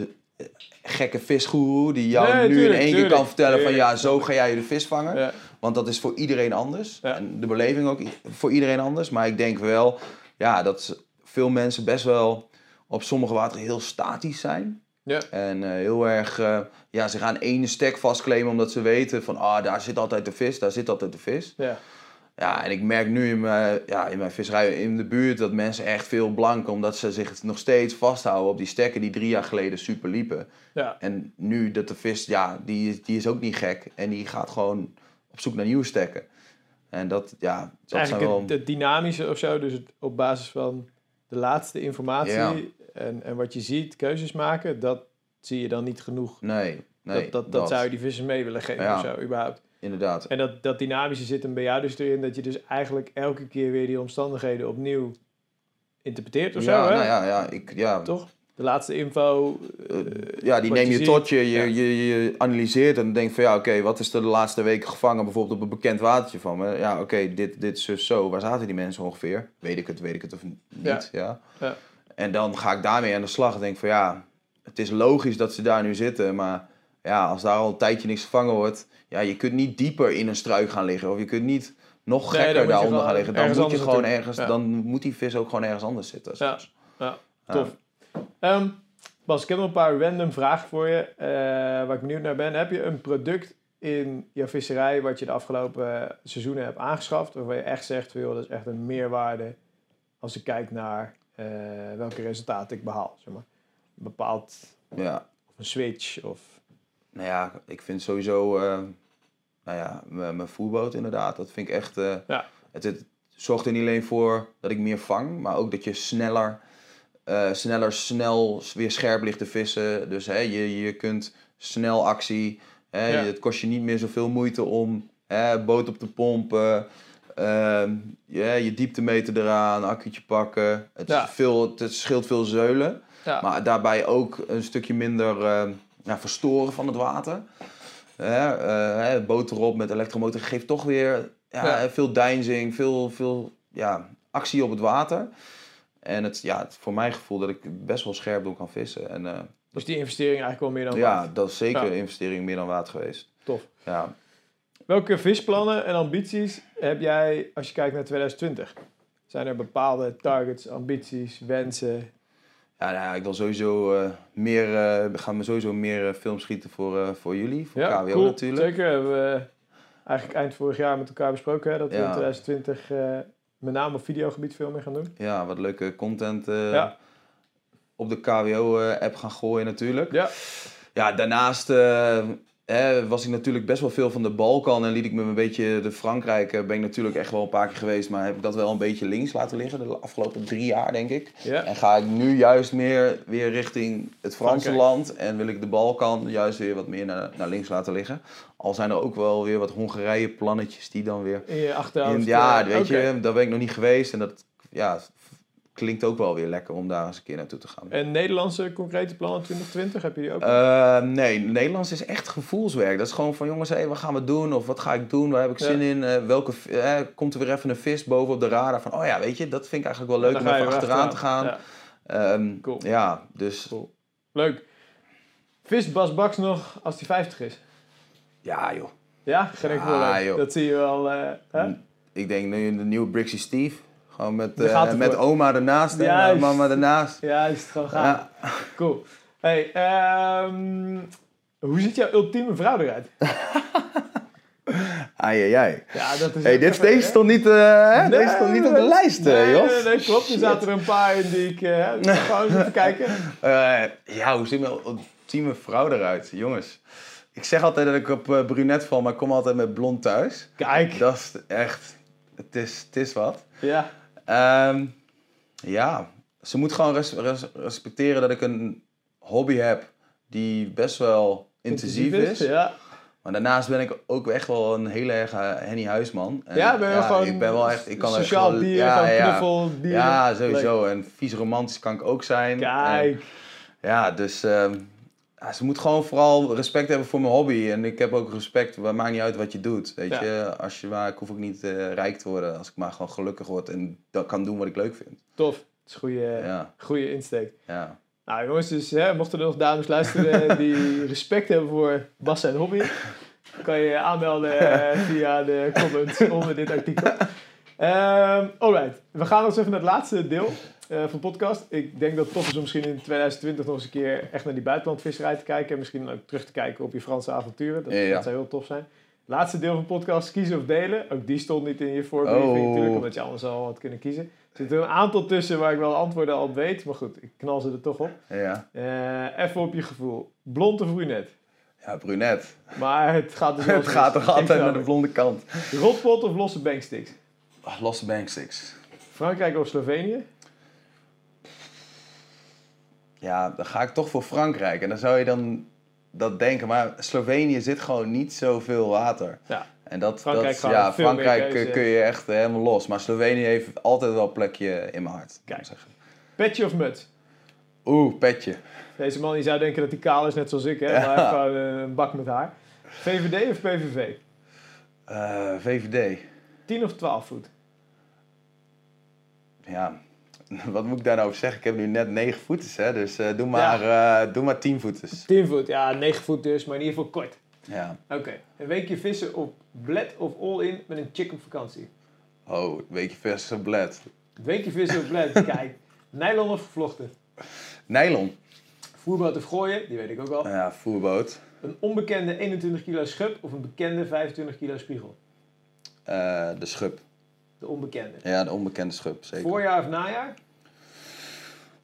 gekke visgoeroe die jou Nee, nu tuurlijk, in één keer kan vertellen van ja, zo ga jij de vis vangen. Want dat is voor iedereen anders. Ja. En de beleving ook voor iedereen anders. Maar ik denk wel ja, dat veel mensen best wel op sommige wateren heel statisch zijn. ja. En eh, heel erg, eh, ja, ze gaan ene stek vastklemen omdat ze weten van, ah, daar zit altijd de vis, daar zit altijd de vis. ja. Ja, en ik merk nu in mijn, ja, in mijn visserij in de buurt dat mensen echt veel blanken, omdat ze zich nog steeds vasthouden op die stekken die drie jaar geleden super liepen. ja. En nu dat de vis, ja, die, die is ook niet gek en die gaat gewoon op zoek naar nieuwe stekken. En dat, ja, dat zijn eigenlijk wel... het, het dynamische of zo. Dus het, op basis van de laatste informatie Ja. en, en wat je ziet, keuzes maken, dat zie je dan niet genoeg. Nee, nee, dat, dat, dat, zou je die vissers mee willen geven Ja. of zo, überhaupt. inderdaad. En dat, dat dynamische zit hem bij jou dus erin, dat je dus eigenlijk elke keer weer die omstandigheden opnieuw interpreteert of zo, ja, hè? nou ja, ja, ik, ja, Toch? De laatste info. Eh, eh, ja, die neem je, tot je, je, Ja. je, je analyseert en denkt van ja, oké, wat is er de laatste weken gevangen bijvoorbeeld op een bekend watertje van me? Ja, oké, dit, dit is dus zo. Waar zaten die mensen ongeveer? Weet ik het, weet ik het of niet? Ja. Ja. Ja. En dan ga ik daarmee aan de slag en denk van ja, het is logisch dat ze daar nu zitten, maar ja, als daar al een tijdje niks gevangen wordt, ja, je kunt niet dieper in een struik gaan liggen of je kunt niet nog gekker daaronder gaan liggen. Dan moet je gewoon ergens, dan moet die vis ook gewoon ergens anders zitten. Ja, tof. Ehm, Bas, ik heb nog een paar random vragen voor je, eh, waar ik benieuwd naar ben. Heb je een product in jouw visserij wat je de afgelopen seizoenen hebt aangeschaft, waarvan je echt zegt, joh, dat is echt een meerwaarde als ik kijk naar eh, welke resultaten ik behaal, zeg maar. Een bepaald, Ja. of een switch, of... Nou ja, ik vind sowieso, eh, nou ja, mijn voerboot inderdaad, dat vind ik echt, Ja. het, het zorgt er niet alleen voor dat ik meer vang, maar ook dat je sneller eh, sneller snel weer scherp ligt te vissen. Dus hè, je, je kunt snel actie. Hè, Ja. Het kost je niet meer zoveel moeite om hè, boot op te pompen. ehm, ja, je dieptemeter eraan, accu'tje pakken. Het, Ja. veel, het scheelt veel zeulen. Ja. Maar daarbij ook een stukje minder eh, ja, verstoren van het water. Hè, hè, boot erop met elektromotor geeft toch weer veel deinzing, veel, veel ja, actie op het water. En het, ja, het, voor mijn gevoel dat ik best wel scherp door kan vissen. En eh, Dus die investering eigenlijk wel meer dan ja, waard. dat is zeker Ja. investering meer dan waard geweest. Tof. Ja. Welke visplannen en ambities heb jij als je kijkt naar 2020? Zijn er bepaalde targets, ambities, wensen? Ja, nou ja, ik wil sowieso eh, meer, eh ga me sowieso meer films schieten voor, voor jullie, voor KWO cool. natuurlijk. Zeker. Hebben we eigenlijk eind vorig jaar met elkaar besproken hè, dat we Ja. in 2020 eh, met name op videogebied veel meer gaan doen. Ja, wat leuke content eh, Ja. op de KWO-app gaan gooien natuurlijk. Ja. Ja, daarnaast eh, was ik natuurlijk best wel veel van de Balkan en liet ik me een beetje de Frankrijk. eh, ben ik natuurlijk echt wel een paar keer geweest, maar heb ik dat wel een beetje links laten liggen de afgelopen drie jaar, denk ik. Ja. En ga ik nu juist meer weer richting het Franse Frankrijk. land en wil ik de Balkan juist weer wat meer naar, naar links laten liggen. Al zijn er ook wel weer wat Hongarije plannetjes die dan weer In je achterhoofd. in- ja, eh, weet je, daar ben ik nog niet geweest. En dat ja, klinkt ook wel weer lekker om daar eens een keer naartoe te gaan. En Nederlandse concrete plannen 2020, heb je die ook? Eh, nee, Nederlands is echt gevoelswerk. Dat is gewoon van jongens, hé, wat gaan we doen? Of wat ga ik doen? Waar heb ik Ja. zin in? Eh, welke, eh, komt er weer even een vis boven op de radar? Van, oh ja, weet je, dat vind ik eigenlijk wel leuk om even achteraan te gaan. Ja, Ehm, Cool. Ja, dus Cool. leuk. Vist Bas Baks nog als hij 50 is? ja joh. Ja, geen enkel Ja. Dat zie je wel. hè? Ik denk nu de nieuwe Brixie Steve. Gewoon met, eh, met oma ernaast en Juist. eh, mama ernaast. Ja, is het gewoon gaan. Ja. Cool. Hey, ehm, hoe ziet jouw ultieme vrouw eruit? Ai, ai, ai. Ja, dat is Hey, dit, even- deze stond niet, eh? Nee, deze stond niet op de nee, lijst, eh, nee, Jos. Nee, nee, klopt. Er zaten er een paar in die ik eh, gewoon eens even kijken. Eh, ja, hoe ziet mijn ultieme vrouw eruit? Jongens, ik zeg altijd dat ik op eh, brunet val, maar ik kom altijd met blond thuis. Kijk. Dat is echt, het is, het is wat. Ja, Ehm, ja, ze moet gewoon res- res- respecteren dat ik een hobby heb die best wel intensief is. Ja. Maar daarnaast ben ik ook echt wel een heel erg eh, Henny Huisman. En, Ja, ben je gewoon ik ben wel echt, ik kan echt sociaal wel- dier, ja, ja. knuffeldier. Ja, sowieso. En vies romantisch kan ik ook zijn. En- Kijk. ja, dus ehm, ja, ze moet gewoon vooral respect hebben voor mijn hobby. En ik heb ook respect, het maakt niet uit wat je doet. Weet Ja. je, als je maar, ik hoef ook niet eh, rijk te worden als ik maar gewoon gelukkig word en dat kan doen wat ik leuk vind. Tof. Dat is een goede, Ja, goede insteek. ja. Nou jongens, dus hè, mochten er nog dames luisteren die respect hebben voor Bas en hobby, kan je je aanmelden eh, via de comments onder dit artikel. Ehm alright, we gaan eens even naar het laatste deel eh, van de podcast. Ik denk dat het tof is om misschien in 2020 nog eens een keer echt naar die buitenlandvisserij te kijken. En misschien ook terug te kijken op je Franse avonturen. Dat, Ja, ja. dat zou heel tof zijn. Laatste deel van de podcast, kiezen of delen. Ook die stond niet in je voorbriefing Oh. natuurlijk, omdat je anders al had kunnen kiezen. Er zitten een aantal tussen waar ik wel antwoorden al op weet. Maar goed, ik knal ze er toch op. Ja, Eh, even op je gevoel. Blond of brunet? ja brunet. Maar het gaat dus Het gaat toch altijd naar de blonde kant. Rotpot of losse banksticks? Losse banksticks. Frankrijk of Slovenië? Ja, dan ga ik toch voor Frankrijk. En dan zou je dan dat denken. Maar Slovenië zit gewoon niet zoveel water. Ja. En dat, Frankrijk dat, ja, Frankrijk keuze. eh, kun je echt eh, helemaal los. Maar Slovenië heeft altijd wel een plekje in mijn hart. Kijk. zeggen. Petje of muts? Oeh, petje. Deze man die zou denken dat hij kaal is, net zoals ik, hè? maar hij heeft gewoon eh, een bak met haar. VVD of PVV? Eh, VVD. 10 of 12 voet? Ja, wat moet ik daar nou over zeggen? Ik heb nu net 9 voeters, hè? dus eh, doe, maar, eh, doe maar 10 voeters. 10 voet, ja, 9 voet dus, maar in ieder geval kort. Ja. Oké, een weekje vissen op Bled of all-in met een chick op vakantie? Oh, een beetje vers op bled. Een weekje vissen op Bled, kijk. Nylon of gevlochten? Nylon. Voerboot of gooien, die weet ik ook al. Ja, voerboot. Een onbekende 21 kilo schub of een bekende 25 kilo spiegel? Eh, de schub. De onbekende. Ja, de onbekende schub, zeker. Voorjaar of najaar?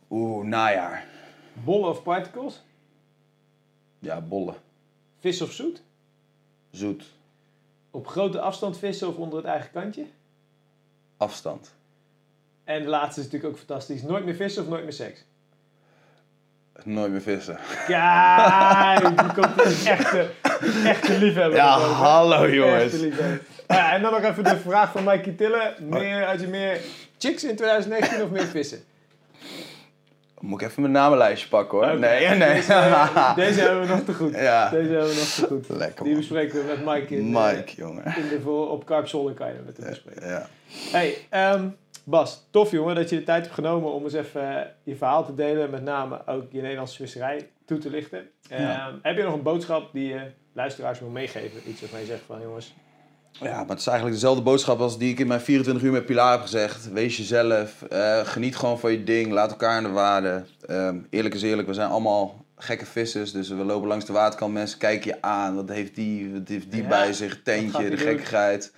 Oeh, najaar. Bollen of particles? Ja, bollen. Vis of zoet? Zoet. Op grote afstand vissen of onder het eigen kantje? Afstand. En de laatste is natuurlijk ook fantastisch. Nooit meer vissen of nooit meer seks? Nooit meer vissen. Kijk, die komt een echte, echte liefhebber. Ja, hallo, jongens. Ja, en dan nog even de vraag van Mikey Tillen. Meer, had je meer chicks in 2019 of meer vissen? Moet ik even mijn namenlijstje pakken hoor. Nee, nee. Deze, eh, deze hebben we nog te goed. Ja. Deze hebben we nog te goed. Lekker Die bespreken we met Mike in, Mike, jongen. in de op Carp Zolder kan je met hem bespreken. Ja. Hey, ehm, Bas, tof jongen dat je de tijd hebt genomen om eens even eh, je verhaal te delen. Met name ook je Nederlandse visserij toe te lichten. Ehm, Ja. Heb je nog een boodschap die je luisteraars wil meegeven? Iets waarvan je zegt van jongens, Ja, maar het is eigenlijk dezelfde boodschap als die ik in mijn 24 uur met Pilar heb gezegd. Wees jezelf, eh, geniet gewoon van je ding, laat elkaar in de waarde. Ehm, eerlijk is eerlijk, we zijn allemaal gekke vissers, dus we lopen langs de waterkant, mensen kijken je aan. Wat heeft die, wat heeft die Ja, bij zich, tentje, de gekkigheid.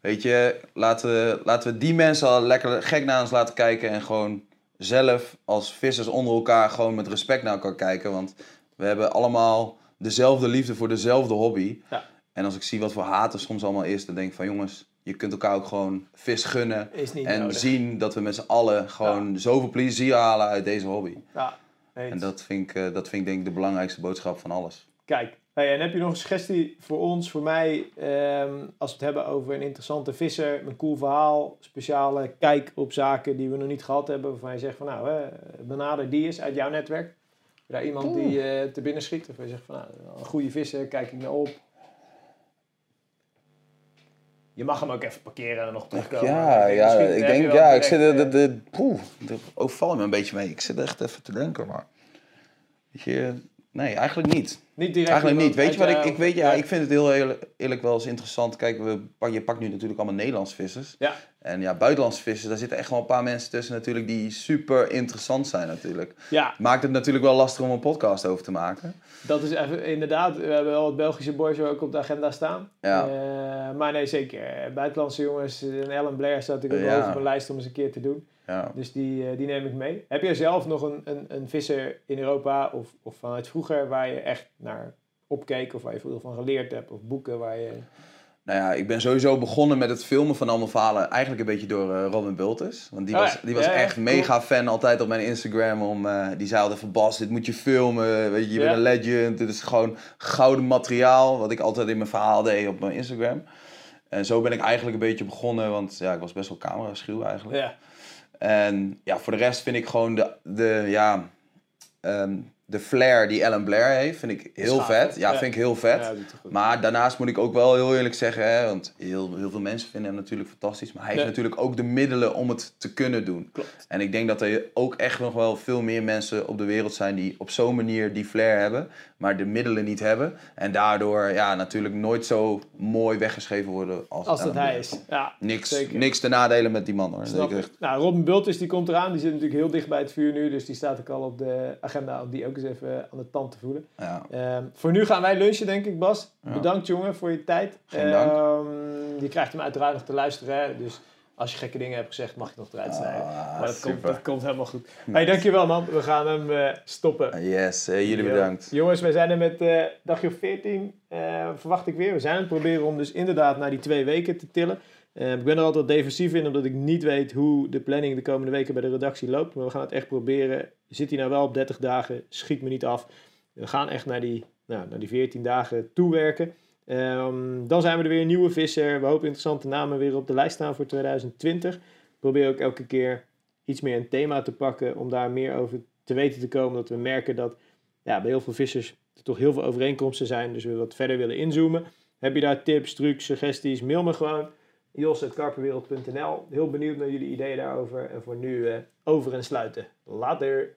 Weet je, laten we, laten we die mensen al lekker gek naar ons laten kijken en gewoon zelf als vissers onder elkaar gewoon met respect naar elkaar kijken. Want we hebben allemaal dezelfde liefde voor dezelfde hobby. Ja. En als ik zie wat voor haat er soms allemaal is, dan denk ik van jongens, je kunt elkaar ook gewoon vis gunnen. En nodig. zien dat we met z'n allen gewoon zoveel plezier halen uit deze hobby. Ja, eens. En dat vind, ik, eh, dat vind ik denk ik de belangrijkste boodschap van alles. Kijk, hey, en heb je nog een suggestie voor ons, voor mij, ehm, als we het hebben over een interessante visser, een cool verhaal, speciale kijk op zaken die we nog niet gehad hebben, waarvan je zegt van nou, hè, benader die is uit jouw netwerk. Daar iemand die eh, te binnen schiet, of je zegt van nou, een goede visser, kijk ik naar op. Je mag hem ook even parkeren en nog terugkomen. Ja, ja, ik denk, ja, ik zit, de, eh, de, de, poeh, overval me een beetje mee. Ik zit echt even te denken, maar, weet je, nee, eigenlijk niet. Niet direct Eigenlijk niet. Weet je wat ik, ik weet, ja, ik vind het heel eerlijk, eerlijk wel eens interessant. Kijk, we, pak- je pakt nu natuurlijk allemaal Nederlandse vissers. Ja. En ja, buitenlandse vissers, daar zitten echt wel een paar mensen tussen natuurlijk die super interessant zijn natuurlijk. Ja, Maakt het natuurlijk wel lastig om een podcast over te maken. Dat is even, inderdaad, we hebben wel het Belgische boys ook op de agenda staan. Ja. Eh, maar nee, zeker. Buitenlandse jongens, en Ellen Blair staat natuurlijk ook Ja. op mijn lijst om eens een keer te doen. Ja. Dus die, eh, die neem ik mee. Heb jij zelf nog een, een, een visser in Europa of, of vanuit vroeger waar je echt naar opkeek of waar je veel van geleerd hebt? Of boeken waar je... Nou ja, ik ben sowieso begonnen met het filmen van allemaal verhalen. Eigenlijk een beetje door eh, Robin Bultus. Want die Oh was, die was Ja, echt cool. mega fan altijd op mijn Instagram. Om, eh, die zei altijd van Bas, dit moet je filmen. Weet je, je Ja. bent een legend. Dit is gewoon gouden materiaal. Wat ik altijd in mijn verhaal deed op mijn Instagram. En zo ben ik eigenlijk een beetje begonnen. Want ja, ik was best wel camera schuw eigenlijk. Ja, En ja, voor de rest vind ik gewoon de, de, ja, ehm, de flair die Ellen Blair heeft, vind ik heel vet. Ja, Ja. vind ik heel vet. ja. Maar daarnaast moet ik ook wel heel eerlijk zeggen, hè, want heel, heel veel mensen vinden hem natuurlijk fantastisch. Maar hij heeft Ja. natuurlijk ook de middelen om het te kunnen doen. Klopt. En ik denk dat er ook echt nog wel veel meer mensen op de wereld zijn die op zo'n manier die flair hebben, maar de middelen niet hebben. En daardoor ja, natuurlijk nooit zo mooi weggeschreven worden als, Als dat hij is. Ja, Niks, zeker. niks te nadelen met die man hoor. Snap Zeker. Nou, Robin Bultus die komt eraan. Die zit natuurlijk heel dicht bij het vuur nu. Dus die staat ook al op de agenda om die ook eens even aan de tand te voelen. Ja. Ehm, voor nu gaan wij lunchen, denk ik, Bas. Ja. Bedankt, jongen, voor je tijd. Geen dank. Ehm, je krijgt hem uiteraard nog te luisteren. Hè? Dus als je gekke dingen hebt gezegd, mag je nog eruit snijden. Ah, maar dat komt, dat komt helemaal goed. Hey, dankjewel, man. We gaan hem eh, stoppen. Yes, eh, jullie Yo. bedankt. Jongens, wij zijn er met eh dagje 14, eh, verwacht ik weer. We zijn aan het proberen om dus inderdaad naar die twee weken te tillen. Eh, ik ben er altijd wat defensief in, omdat ik niet weet hoe de planning de komende weken bij de redactie loopt. Maar we gaan het echt proberen. Zit hij nou wel op 30 dagen, schiet me niet af. We gaan echt naar die, nou, naar die 14 dagen toewerken. Ehm, dan zijn we er weer, een nieuwe visser. We hopen interessante namen weer op de lijst staan voor 2020. Ik probeer ook elke keer iets meer een thema te pakken om daar meer over te weten te komen. Dat we merken dat ja, bij heel veel vissers er toch heel veel overeenkomsten zijn. Dus we wat verder willen inzoomen. Heb je daar tips, trucs, suggesties? Mail me gewoon. jos.karperwereld.nl Heel benieuwd naar jullie ideeën daarover. En voor nu eh, over en sluiten. Later.